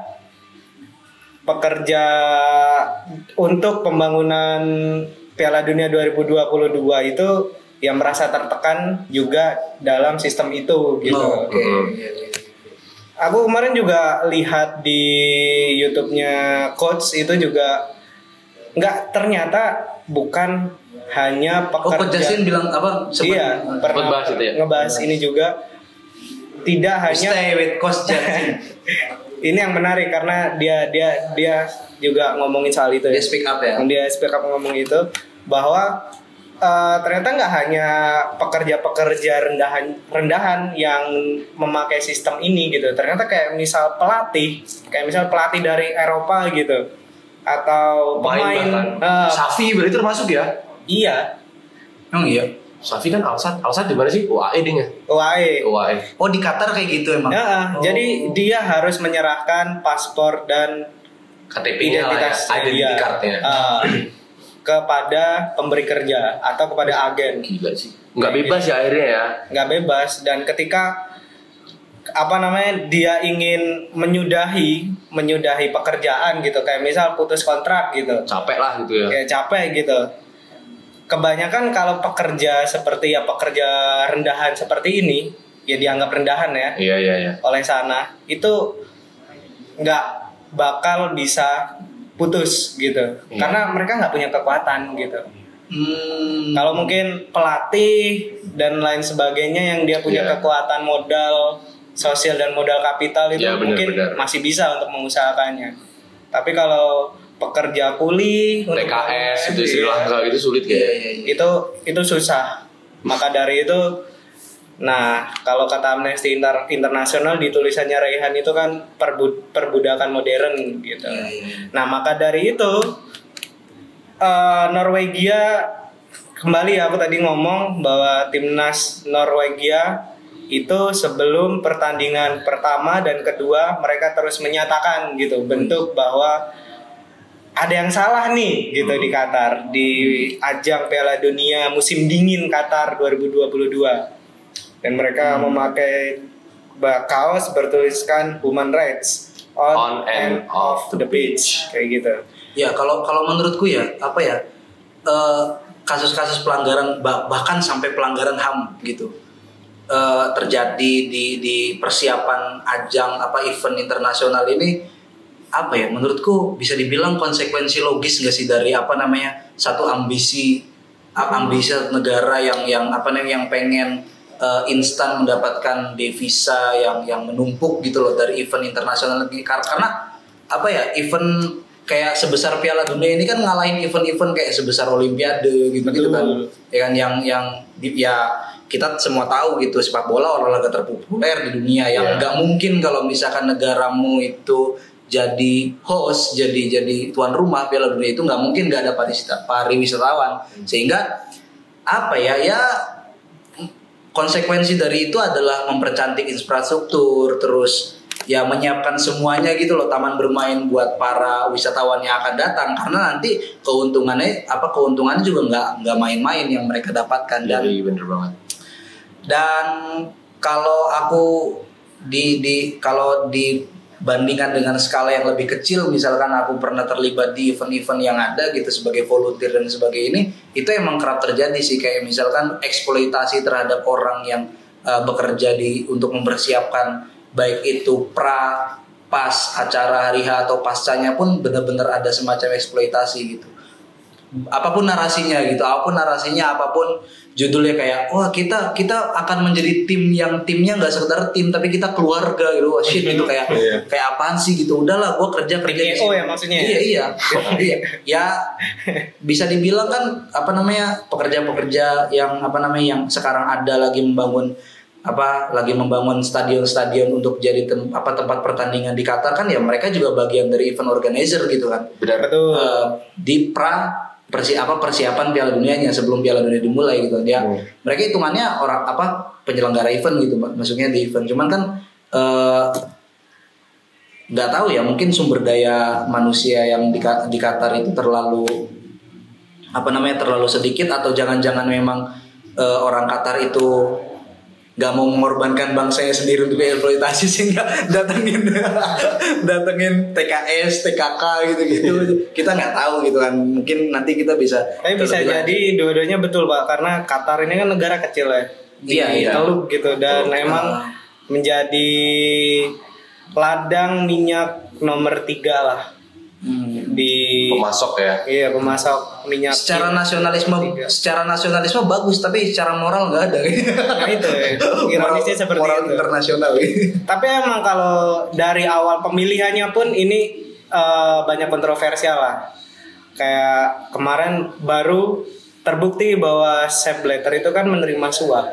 pekerja untuk pembangunan Piala Dunia 2022 itu yang merasa tertekan juga dalam sistem itu gitu. Oh, Oke. Iya. Aku kemarin juga lihat di YouTube-nya coach itu juga nggak ternyata bukan hanya Oh, pekerja. Coach Justin bilang apa? Sempat- iya, pernah Ngebahas itu ya? ngebahas ini juga tidak hanya Stay with Coach Justin. ini yang menarik karena dia dia dia juga ngomongin soal itu Dia ya. speak up ya. Dia speak up ngomong itu bahwa eh, ternyata nggak hanya pekerja-pekerja rendahan rendahan yang memakai sistem ini gitu. Ternyata kayak misal pelatih, kayak misal pelatih dari Eropa gitu atau Pemain pemain bahkan. eh, Safi berarti termasuk ya? Iya Emang iya. Safi kan Alsat, Alsat di mana sih? UAE ding ya? UAE. UAE. Oh di Qatar kayak gitu emang. Ya, ah, Oh. jadi dia harus menyerahkan paspor dan KTP-nya lah ya, identitas identity dia, card-nya. ah, kepada pemberi kerja atau kepada agen Gila sih. Nggak bebas ya akhirnya ya. nggak bebas dan ketika apa namanya dia ingin menyudahi menyudahi pekerjaan gitu kayak misal putus kontrak gitu Capek lah gitu ya. kayak capek gitu kebanyakan kalau pekerja seperti ya pekerja rendahan seperti ini ya dianggap rendahan ya Iya iya iya. oleh sana itu nggak bakal bisa putus gitu Iya. karena mereka nggak punya kekuatan gitu Hmm. kalau mungkin pelatih dan lain sebagainya yang dia punya Iya. kekuatan modal sosial dan modal kapital itu Iya, benar, mungkin benar. masih bisa untuk mengusahakannya tapi kalau pekerja kuli untuk TKS itu iya, Sri Lanka gitu sulit kayak. iya, iya. itu itu susah maka dari itu nah kalau kata Amnesty Inter- Internasional di tulisannya Raihan itu kan perbu- perbudakan modern gitu Iya, iya, iya. nah maka dari itu eh, Norwegia kembali aku tadi ngomong bahwa timnas Norwegia itu sebelum pertandingan pertama dan kedua mereka terus menyatakan gitu bentuk bahwa ada yang salah nih gitu di Qatar. Di ajang Piala Dunia musim dingin Qatar 2022 dan mereka memakai ba- kaos bertuliskan human rights on, On and off the pitch kayak gitu. Ya kalau kalau menurutku ya apa ya eh, kasus-kasus pelanggaran bah- bahkan sampai pelanggaran ham gitu eh, terjadi di di persiapan ajang apa event internasional ini apa ya menurutku bisa dibilang konsekuensi logis nggak sih dari apa namanya satu ambisi ambisi negara yang yang apa namanya yang pengen eh, instan mendapatkan devisa yang yang menumpuk gitu loh dari event internasional karena apa ya event kayak sebesar Piala Dunia ini kan ngalahin event-event kayak sebesar Olimpiade gitu gitu kan. Ya kan yang yang ya kita semua tahu gitu sepak bola olahraga terpopuler di dunia yang Iya. nggak mungkin kalau misalkan negaramu itu jadi host jadi jadi tuan rumah Piala Dunia itu nggak mungkin nggak ada pariwisatawan. Sehingga apa ya ya konsekuensi dari itu adalah mempercantik infrastruktur terus ya menyiapkan semuanya gitu loh taman bermain buat para wisatawan yang akan datang. Karena nanti keuntungannya apa keuntungannya juga nggak nggak main-main yang mereka dapatkan. Dan Jadi bener banget. dan kalau aku di di kalau dibandingkan dengan skala yang lebih kecil misalkan aku pernah terlibat di event-event yang ada gitu sebagai volunteer dan sebagai ini itu emang kerap terjadi sih. Kayak misalkan eksploitasi terhadap orang yang uh, bekerja di untuk mempersiapkan baik itu pra pas acara hari H atau pascanya pun benar-benar ada semacam eksploitasi gitu. Apa pun narasinya gitu, apa pun narasinya, apa pun judulnya kayak wah kita kita akan menjadi tim yang timnya nggak sekedar tim tapi kita keluarga gitu, wah shit gitu kayak Iya. kayak apaan sih gitu, udahlah gue kerja kerja di sini. ya maksudnya? Iya iya, iya ya bisa dibilang kan apa namanya pekerja-pekerja yang apa namanya yang sekarang ada lagi membangun apa lagi membangun stadion-stadion untuk jadi tem- apa tempat pertandingan di Qatar kan ya mereka juga bagian dari event organizer gitu kan Benar. Betul. eh, di pra persi apa persiapan Piala Dunianya sebelum Piala Dunia dimulai gitu. Dia Hmm. mereka hitungannya orang apa penyelenggara event gitu maksudnya di event. Cuman kan eh, nggak tahu ya mungkin sumber daya manusia yang di, di Qatar itu terlalu apa namanya terlalu sedikit atau jangan-jangan memang eh, orang Qatar itu nggak mau mengorbankan bangsanya sendiri untuk dieksploitasi sehingga datengin datengin TKS TKK gitu gitu kita nggak tahu gitu kan. Mungkin nanti kita bisa Tapi bisa jadi dua-duanya betul pak, karena Qatar ini kan negara kecil ya, di Iya, iya. Teluk gitu. Dan Teluk, emang ah. menjadi ladang minyak nomor tiga lah Hmm. di Pemasok ya. iya pemasok minyak. secara nasionalisme Tiga. secara nasionalisme bagus tapi secara moral nggak ada Nah, itu ya. Ironisnya Moral- seperti moral itu. internasional Tapi emang kalau dari awal pemilihannya pun ini eh, banyak kontroversial lah. Kayak kemarin baru terbukti bahwa Sepp Blatter itu kan menerima suap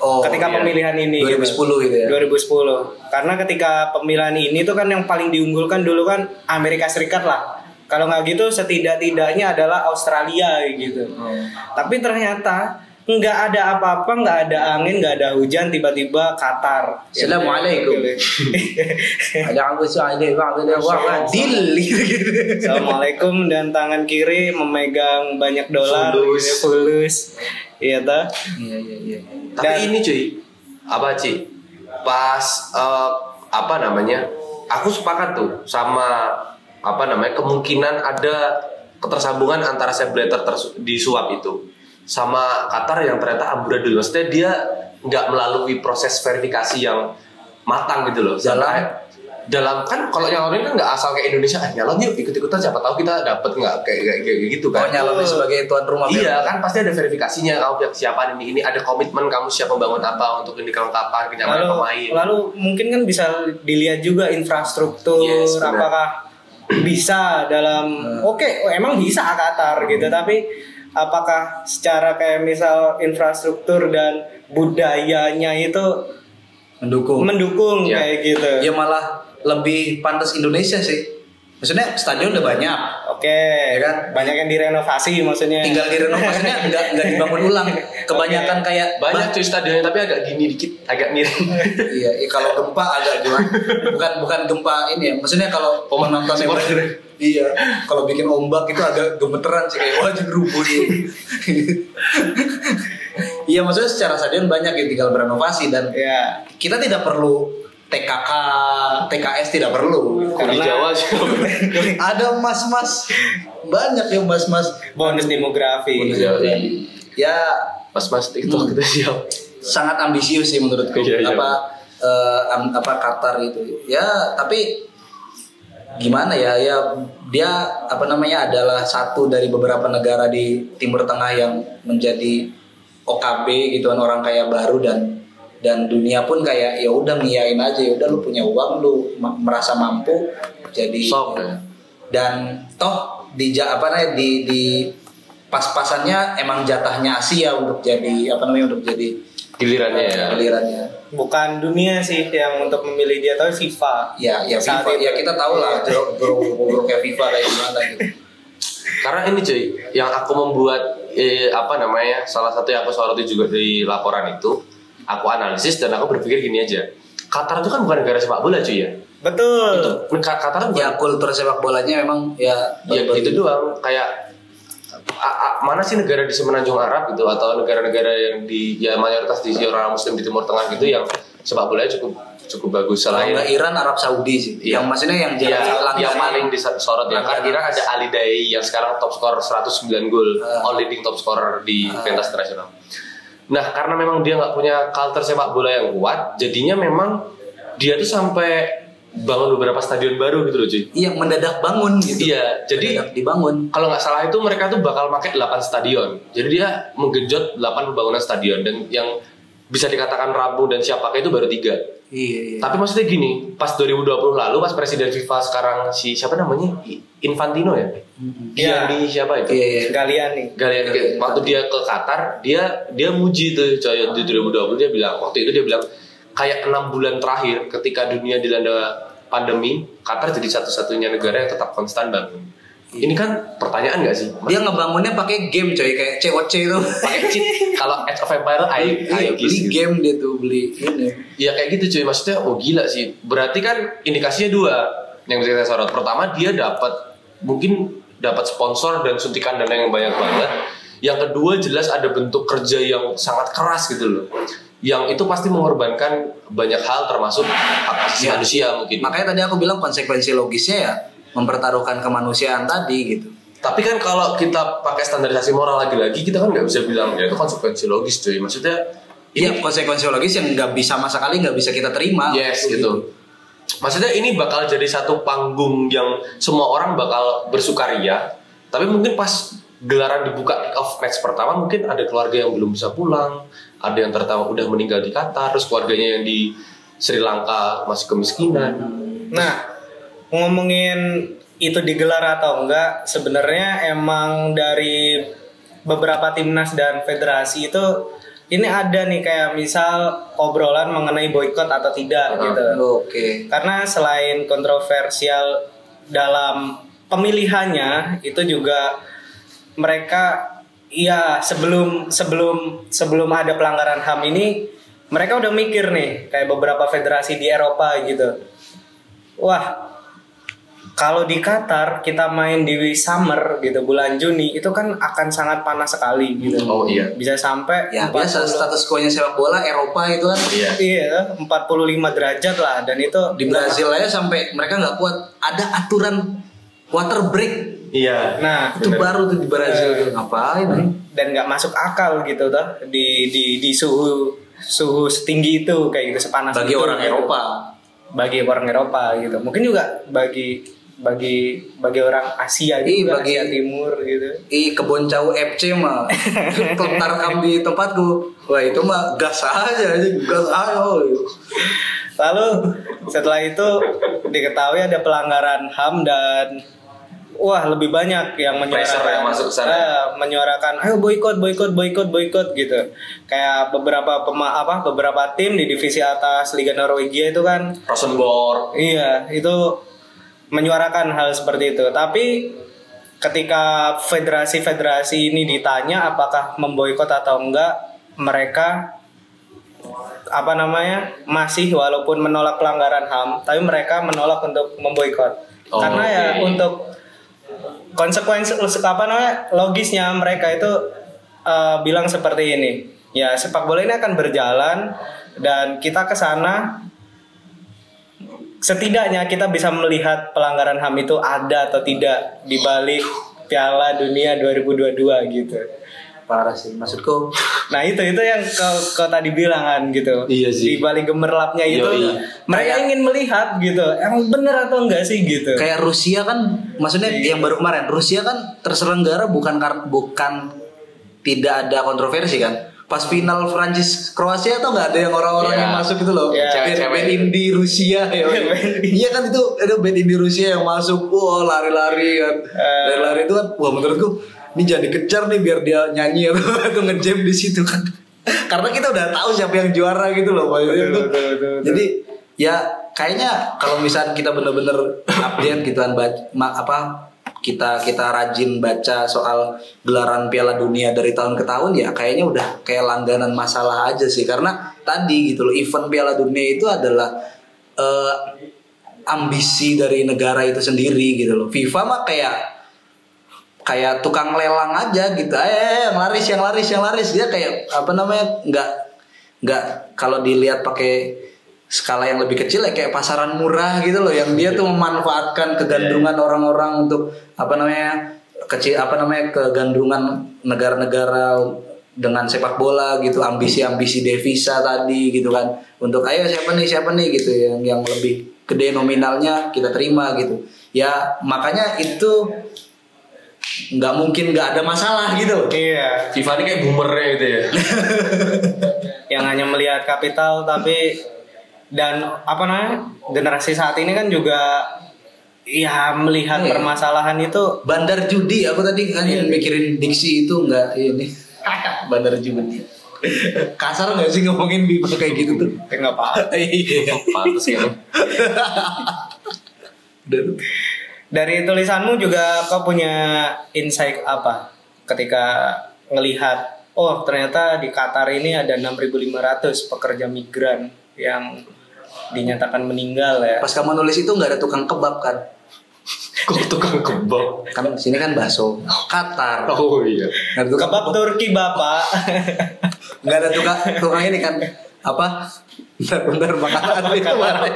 oh ketika iya. pemilihan ini 2010 gitu ya? 2010 karena ketika pemilihan ini tuh kan yang paling diunggulkan dulu kan Amerika Serikat lah. Kalau nggak gitu setidak-tidaknya adalah Australia gitu. Hmm. tapi ternyata nggak ada apa-apa nggak ada angin nggak ada hujan tiba-tiba Qatar Assalamualaikum. ada aku sih gitu gitu Assalamualaikum dan tangan kiri memegang banyak dolar Fulus. fulus iya toh iya iya iya Tapi Dan- ini cuy, apa Ci? Pas eh, apa namanya? Aku sepakat tuh sama apa namanya kemungkinan ada ketersambungan antara Sepp Blatter tersu- disuap itu. Sama Qatar yang ternyata amburadul. Maksudnya dia nggak melalui proses verifikasi yang matang gitu loh. Dalam? Sampai- dalam kan kalau nyalonin kan nggak asal kayak Indonesia ah, nyalon yuk ikut-ikutan siapa tahu kita dapat nggak kayak, kayak kayak gitu Oh kan. nyalonin sebagai tuan rumah Iya kan pasti ada verifikasinya kamu pihak siapa ini ini ada komitmen kamu siap membangun apa untuk ini kelengkapan kenyamanan lalu pemain. lalu mungkin kan bisa dilihat juga infrastruktur Yes, benar. apakah bisa dalam oke oh, emang bisa Qatar gitu tapi apakah secara kayak misal infrastruktur dan budayanya itu mendukung. mendukung Ya. kayak gitu ya malah lebih pantas Indonesia sih. Maksudnya stadion udah banyak, oke Ya kan? banyak yang direnovasi maksudnya tinggal direnovasinya nggak nggak dibangun ulang. Kebanyakan kayak Banyak cuy stadionnya tapi agak gini dikit, agak miring. iya, iya, kalau gempa agak gimana? Bukan bukan gempa ini ya. Maksudnya kalau penontonnya. Iya, kalau bikin ombak itu agak gemeteran sih kayak wajib rubuh nih. Iya, maksudnya secara stadion banyak yang tinggal berenovasi dan ya kita tidak perlu TKK, TKS tidak perlu. Kalau di Jawa sih. Ada mas-mas banyak ya mas-mas. bonus demografi Bonus Iya, iya. Ya Mas-mas TikTok kita siap. sangat ambisius sih menurutku Iya, iya. apa am- apa Qatar itu ya tapi gimana ya ya dia apa namanya adalah satu dari beberapa negara di Timur Tengah yang menjadi OKB gitu kan orang kaya baru dan dan dunia pun kayak ya udah ngiyain aja ya udah lu punya uang lu merasa mampu jadi Sok, ya. dan toh di apa namanya di di pas-pasannya emang jatahnya Asia untuk jadi apa namanya untuk jadi Gilirannya ya. gilirannya bukan dunia sih yang untuk memilih dia tapi FIFA ya ya Saat FIFA itu. ya kita tahu lah bro bro kayak FIFA kayak gimana gitu Karena ini cuy, yang aku membuat eh, apa namanya salah satu yang aku soroti juga dari laporan itu, aku analisis dan aku berpikir gini aja. Qatar itu kan bukan negara sepak bola cuy ya. betul Itu Qatar bukan ya kultur sepak bolanya memang ya ya gitu doang kayak mana sih negara di semenanjung Arab gitu atau negara-negara yang di ya mayoritas di orang Muslim di Timur Tengah gitu yang sepak bolanya cukup cukup bagus selain nggak Iran Arab Saudi sih Iya. yang maksudnya yang Iya, jalan yang paling disorot ya kan Langganan. Iran ada Ali Daei yang sekarang top skor 109 gol Ah. all leading top scorer di pentas internasional. Nah karena memang dia nggak punya culture sepak bola yang kuat, jadinya memang dia tuh sampai bangun beberapa stadion baru gitu loh cuy. iya mendadak bangun gitu Iya, jadi mendadak dibangun kalau nggak salah itu mereka tuh bakal pakai 8 stadion. Jadi dia menggenjot 8 pembangunan stadion dan yang bisa dikatakan rampung dan siap pakai itu baru tiga. iya, iya. Tapi maksudnya gini, pas 2020 lalu pas presiden FIFA sekarang si siapa namanya Infantino ya, Iya. Gianni siapa itu? iya iya Galian nih Galian Galian. waktu dia ke Qatar dia dia muji tuh coy di 2020 dia bilang waktu itu dia bilang kayak enam bulan terakhir ketika dunia dilanda pandemi Qatar jadi satu-satunya negara yang tetap konstan bangun. Ini kan pertanyaan nggak sih? dia ngebangunnya pakai game coy kayak COC itu pakai cheat kalau Age of Empire ayo ayo Iya, beli game dia tuh beli ini Ya kayak gitu cuy, maksudnya oh gila sih. Berarti kan indikasinya dua yang bisa kita sorot. Pertama dia dapat mungkin dapat sponsor dan suntikan dana yang banyak banget. Yang kedua jelas ada bentuk kerja yang sangat keras gitu loh. Yang itu pasti mengorbankan banyak hal termasuk hak asasi Ya. manusia mungkin. makanya tadi aku bilang konsekuensi logisnya ya mempertaruhkan kemanusiaan tadi gitu Tapi kan kalau kita pakai standarisasi moral lagi-lagi kita kan nggak bisa bilang ya itu konsekuensi logis cuy. Maksudnya Iya konsekuensi logis yang nggak bisa sama sekali nggak bisa kita terima. Yes gitu. Maksudnya ini bakal jadi satu panggung yang semua orang bakal bersukaria. Tapi mungkin pas gelaran dibuka kick off match pertama mungkin ada keluarga yang belum bisa pulang, ada yang tertawa udah meninggal di Qatar, terus keluarganya yang di Sri Lanka masih kemiskinan. Nah, ngomongin itu digelar atau enggak, sebenarnya emang dari beberapa timnas dan federasi itu ini ada nih kayak misal obrolan mengenai boykot atau tidak Ah, gitu. Oke. Karena selain kontroversial dalam pemilihannya itu juga mereka ya sebelum sebelum sebelum ada pelanggaran HAM ini mereka udah mikir nih kayak beberapa federasi di Eropa gitu. Wah, kalau di Qatar kita main di summer gitu bulan Juni itu kan akan sangat panas sekali gitu. Oh iya. Bisa sampai Ya 40 biasa status quo-nya sepak bola Eropa itu kan Iya. Iya, 45 derajat lah dan itu di Brazil aja sampai mereka nggak kuat ada aturan water break Iya. Nah, Itu baru tuh di Brazil gitu. Ngapain? eh? dan nggak masuk akal gitu toh di di di suhu suhu setinggi itu kayak gitu sepanas Bagi itu, orang gitu. Eropa. bagi orang Eropa gitu mungkin juga bagi bagi bagi orang Asia Ih, juga bagi- Asia Timur gitu Ih kebon jauh FC mah Klub Tarkam di tempatku Wah itu mah gas aja aja Gas aja oh. lalu setelah itu diketahui ada pelanggaran HAM dan wah lebih banyak yang menyuarakan yang masuk sana. eh, menyuarakan ayo boykot boykot boykot boykot gitu kayak beberapa pema apa beberapa tim di divisi atas Liga Norwegia itu kan Rosenborg. Iya, itu menyuarakan hal seperti itu. Tapi ketika federasi-federasi ini ditanya apakah memboikot atau enggak, mereka apa namanya masih walaupun menolak pelanggaran HAM, tapi mereka menolak untuk memboikot. Oh, Karena ya oke. untuk konsekuensi apa namanya logisnya mereka itu eh, bilang seperti ini. Ya sepak bola ini akan berjalan dan kita ke sana setidaknya kita bisa melihat pelanggaran HAM itu ada atau tidak di balik Piala Dunia 2022 gitu. Parah sih maksudku Nah itu itu yang kau, kau tadi bilang kan gitu. Iya sih. Di balik gemerlapnya itu Yoi. mereka Kayak- ingin melihat gitu. Emang bener atau enggak sih gitu. Kayak Rusia kan Maksudnya yang baru kemarin Rusia kan terselenggara bukan kar- bukan Tidak ada kontroversi kan Pas final Prancis Kroasia tuh nggak ada yang orang-orang Iya. yang masuk itu loh Iya. Band- Cewek-cewek. band indie Rusia ya Iya kan itu ada band indie Rusia yang masuk Wah lari-lari kan Eh. Lari-lari itu kan Wah menurutku Ini jangan dikejar nih biar dia nyanyi atau, atau ngejam di situ kan. Karena kita udah tahu siapa yang juara gitu loh maksudnya Betul, betul, betul, betul. Jadi ya kayaknya kalau misalnya kita bener-bener update gitu kan apa kita kita rajin baca soal gelaran Piala Dunia dari tahun ke tahun ya kayaknya udah kayak langganan masalah aja sih. Karena tadi gitu loh event Piala Dunia itu adalah eh, ambisi dari negara itu sendiri gitu loh. FIFA mah kayak kayak tukang lelang aja gitu. Eh yang laris yang laris yang laris. Dia kayak apa namanya nggak nggak kalau dilihat pakai skala yang lebih kecil ya kayak pasaran murah gitu loh. Yang dia tuh memanfaatkan kegandrungan orang-orang untuk apa namanya kecil apa namanya kegandrungan negara-negara dengan sepak bola gitu. Ambisi-ambisi devisa tadi gitu kan. Untuk ayo siapa nih siapa nih? gitu. Yang yang lebih gede nominalnya kita terima gitu. Ya makanya itu nggak mungkin nggak ada masalah gitu loh Iya, FIFA ini kayak boomernya gitu ya. yang hanya melihat kapital tapi dan apa namanya generasi saat ini kan juga ya melihat Iya. permasalahan itu Bandar judi, aku tadi kan Iya. mikirin diksi itu enggak ini. Bandar judi. Kasar nggak sih ngomongin FIFA kayak gitu tuh? ya nggak apa Iya. Pantes kan. Dari tulisanmu juga kau punya insight apa ketika ngelihat oh ternyata di Qatar ini ada 6.500 pekerja migran yang dinyatakan meninggal ya. Pas kamu nulis itu nggak ada tukang kebab kan? Kok tukang kebab? Kan sini kan bakso. Qatar. Oh iya. Nggak ada tukang Kebab Turki Bapak. Nggak ada tukang tukang ini kan apa? Bentar, bentar makanan itu mana?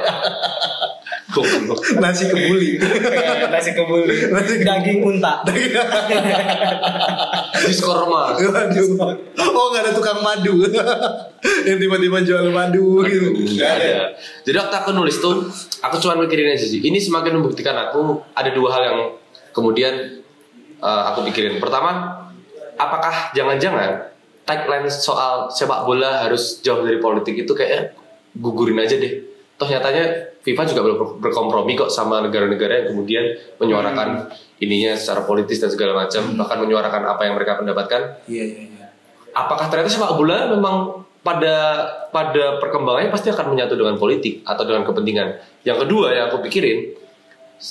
Nasi kebuli. Kayak nasi kebuli, daging unta. Jus korma. Oh nggak ada tukang madu. Yang tiba-tiba jual madu gitu. Nggak ada. Jadi waktu aku nulis tuh, aku cuma mikirin aja sih. Ini semakin membuktikan aku ada dua hal yang kemudian uh, aku pikirin. Pertama, apakah jangan-jangan tagline soal sepak bola harus jauh dari politik itu kayak gugurin aja deh. Toh nyatanya FIFA juga belum berkompromi kok sama negara-negara yang kemudian menyuarakan ininya secara politis dan segala macam, bahkan menyuarakan apa yang mereka pendapatkan Iya iya iya. apakah ternyata sepak bola memang pada pada perkembangannya pasti akan menyatu dengan politik atau dengan kepentingan. Yang kedua yang aku pikirin,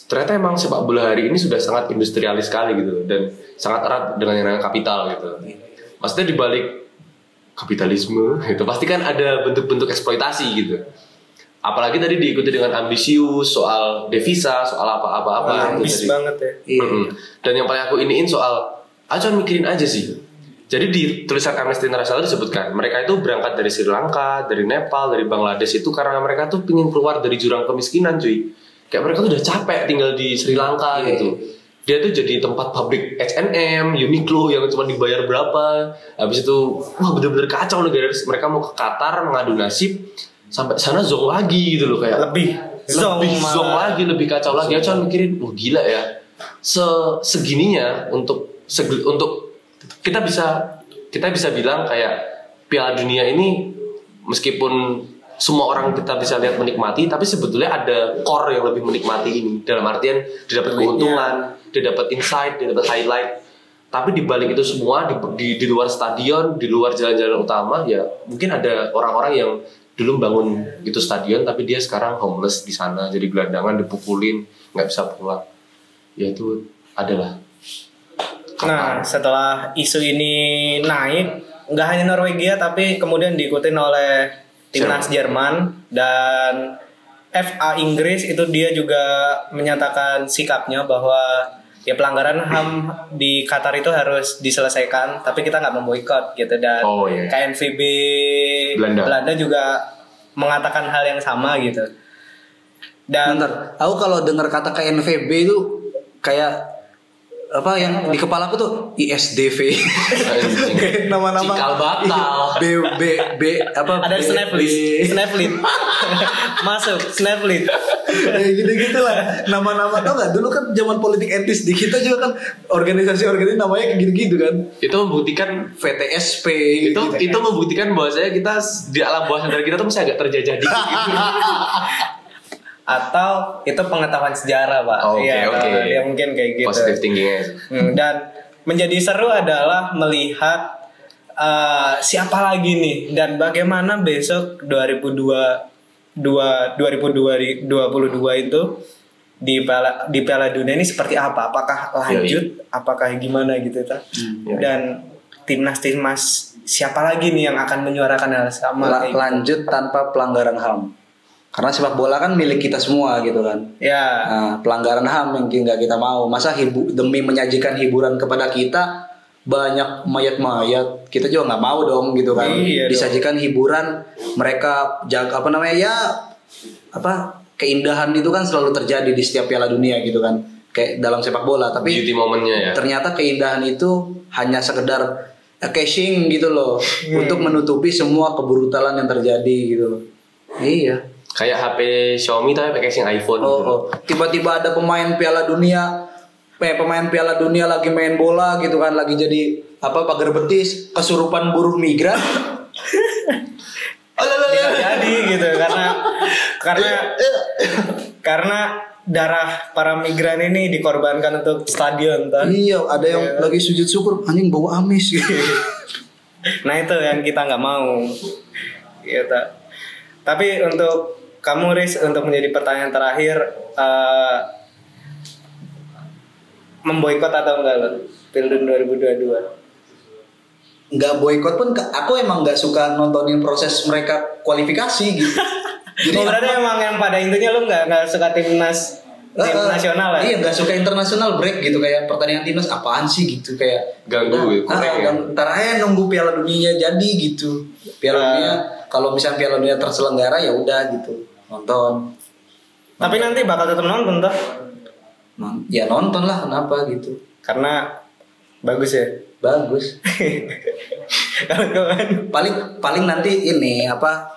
ternyata emang sepak bola hari ini sudah sangat industrialis sekali gitu dan sangat erat dengan yang namanya kapital gitu. Maksudnya di balik kapitalisme itu pasti kan ada bentuk-bentuk eksploitasi gitu. Apalagi tadi diikuti dengan ambisius soal devisa, soal apa-apa-apa. itu Habis tadi. banget ya. Iya. Mm-mm. Dan yang paling aku iniin soal, aku cuma mikirin aja sih. Jadi di tulisan Amnesty International disebutkan mereka itu berangkat dari Sri Lanka, dari Nepal, dari Bangladesh itu karena mereka tuh pingin keluar dari jurang kemiskinan cuy. Kayak mereka tuh udah capek tinggal di Sri Lanka Iya, gitu. dia tuh jadi tempat pabrik H&M, Uniqlo yang cuma dibayar berapa. Habis itu wah bener-bener kacau negara mereka mau ke Qatar mengadu nasib sampai sana zong lagi gitu loh kayak lebih zong lebih zong lagi lebih kacau lagi. Aku cuma mikirin, wah gila ya. Se segininya untuk segi- untuk kita bisa kita bisa bilang kayak Piala Dunia ini meskipun semua orang kita bisa lihat menikmati, tapi sebetulnya ada core yang lebih menikmati ini. Dalam artian dia dapat keuntungan, dia dapat insight, dia dapat highlight. Tapi di balik itu semua di, di di luar stadion, di luar jalan-jalan utama, ya mungkin ada orang-orang yang dulu bangun itu stadion, tapi dia sekarang homeless di sana, jadi gelandangan, dipukulin, nggak bisa pulang. Ya itu adalah Nah, setelah isu ini naik, nggak hanya Norwegia tapi kemudian diikutin oleh timnas Jerman. Dan FA Inggris itu dia juga menyatakan sikapnya bahwa ya pelanggaran HAM di Qatar itu harus diselesaikan, tapi kita nggak memboikot gitu. Dan Oh, iya. KNVB Belanda. juga mengatakan hal yang sama gitu. Dan Bentar, aku kalau dengar kata KNVB itu kayak apa yang di kepala aku tuh ISDV. Kayak nama-nama Cikal bakal. B B B apa ada Snaplit, Snaplit. Masuk Snaplit. Kayak gitu-gitu lah nama-nama tau gak dulu kan zaman politik etis di kita juga kan organisasi-organisasi namanya kayak gitu-gitu kan itu membuktikan VTSP itu gitu. itu membuktikan bahwasanya kita di alam bawah sadar kita tuh masih agak terjajah dikit gitu. atau itu pengetahuan sejarah pak Oke, Iya, oke. ya mungkin kayak gitu Positive thinkingnya. Hmm, dan menjadi seru adalah melihat uh, siapa lagi nih dan bagaimana besok 2002 dua- 2022 itu di Piala di Piala Dunia ini seperti apa? Apakah lanjut? Apakah gimana gitu ta? Yoi. Dan timnas-timnas siapa lagi nih yang akan menyuarakan hal sama? La- kayak gitu? lanjut tanpa pelanggaran HAM karena sepak bola kan milik kita semua gitu kan. Ya, Nah, pelanggaran HAM yang nggak kita mau. Masa hibu demi menyajikan hiburan kepada kita banyak mayat-mayat kita juga nggak mau dong gitu kan. Iya dong. disajikan hiburan mereka jaga apa namanya ya apa keindahan itu kan selalu terjadi di setiap Piala Dunia gitu kan. Kayak dalam sepak bola tapi Beauty momennya ya. ternyata keindahan itu hanya sekedar cashing gitu loh. Hmm. untuk menutupi semua kebrutalan yang terjadi gitu. Loh iya Kayak HP Xiaomi tapi pakai casing iPhone Oh, gitu. oh. tiba-tiba ada pemain Piala Dunia, eh, pemain Piala Dunia lagi main bola gitu kan, lagi jadi apa pagar betis, kesurupan buruh migran. bisa jadi gitu karena karena karena darah para migran ini dikorbankan untuk stadion toh. iya, ada yang lagi sujud syukur, anjing bau amis gitu. Nah itu yang kita nggak mau. Gitu. Tapi untuk kamu Riz untuk menjadi pertanyaan terakhir eh memboikot atau enggak lo Pildun 2022? Nggak boykot pun, aku emang nggak suka nontonin proses mereka kualifikasi gitu. Jadi oh, berarti emang yang pada intinya lu nggak nggak suka timnas tim Eh, eh, nasional ya? Iya nggak suka internasional break gitu kayak pertandingan timnas apaan sih gitu kayak Ganggu Udah, ya, ah, ya. ntar aja nunggu Piala Dunia jadi gitu. Piala Ah. Dunia kalau misalnya Piala Dunia terselenggara ya udah gitu nonton. Tapi nanti bakal tetap nonton toh? Non- ya nonton lah kenapa gitu. Karena bagus ya. Bagus. Paling paling nanti ini apa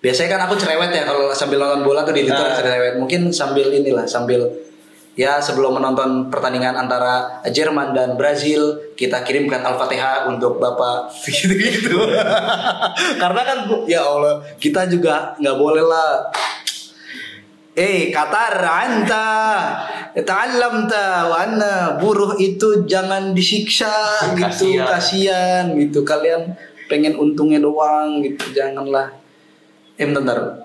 biasanya kan aku cerewet ya kalau sambil nonton bola tuh di Twitter Ah. cerewet mungkin sambil inilah sambil ya sebelum menonton pertandingan antara Jerman dan Brazil kita kirimkan Al-Fatihah untuk Bapak gitu gitu. Karena kan ya Allah kita juga nggak boleh lah. Eh Qatar anta ta'allamta wa anna buruh itu jangan disiksa gitu Kasian. kasihan gitu. Kalian pengen untungnya doang gitu. Janganlah. Eh bentar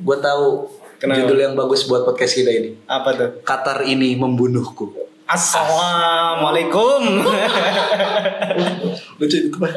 gue tahu Kenapa? judul yang bagus buat podcast kita ini apa tuh? Qatar ini membunuhku Assalamualaikum. lucu itu Pak.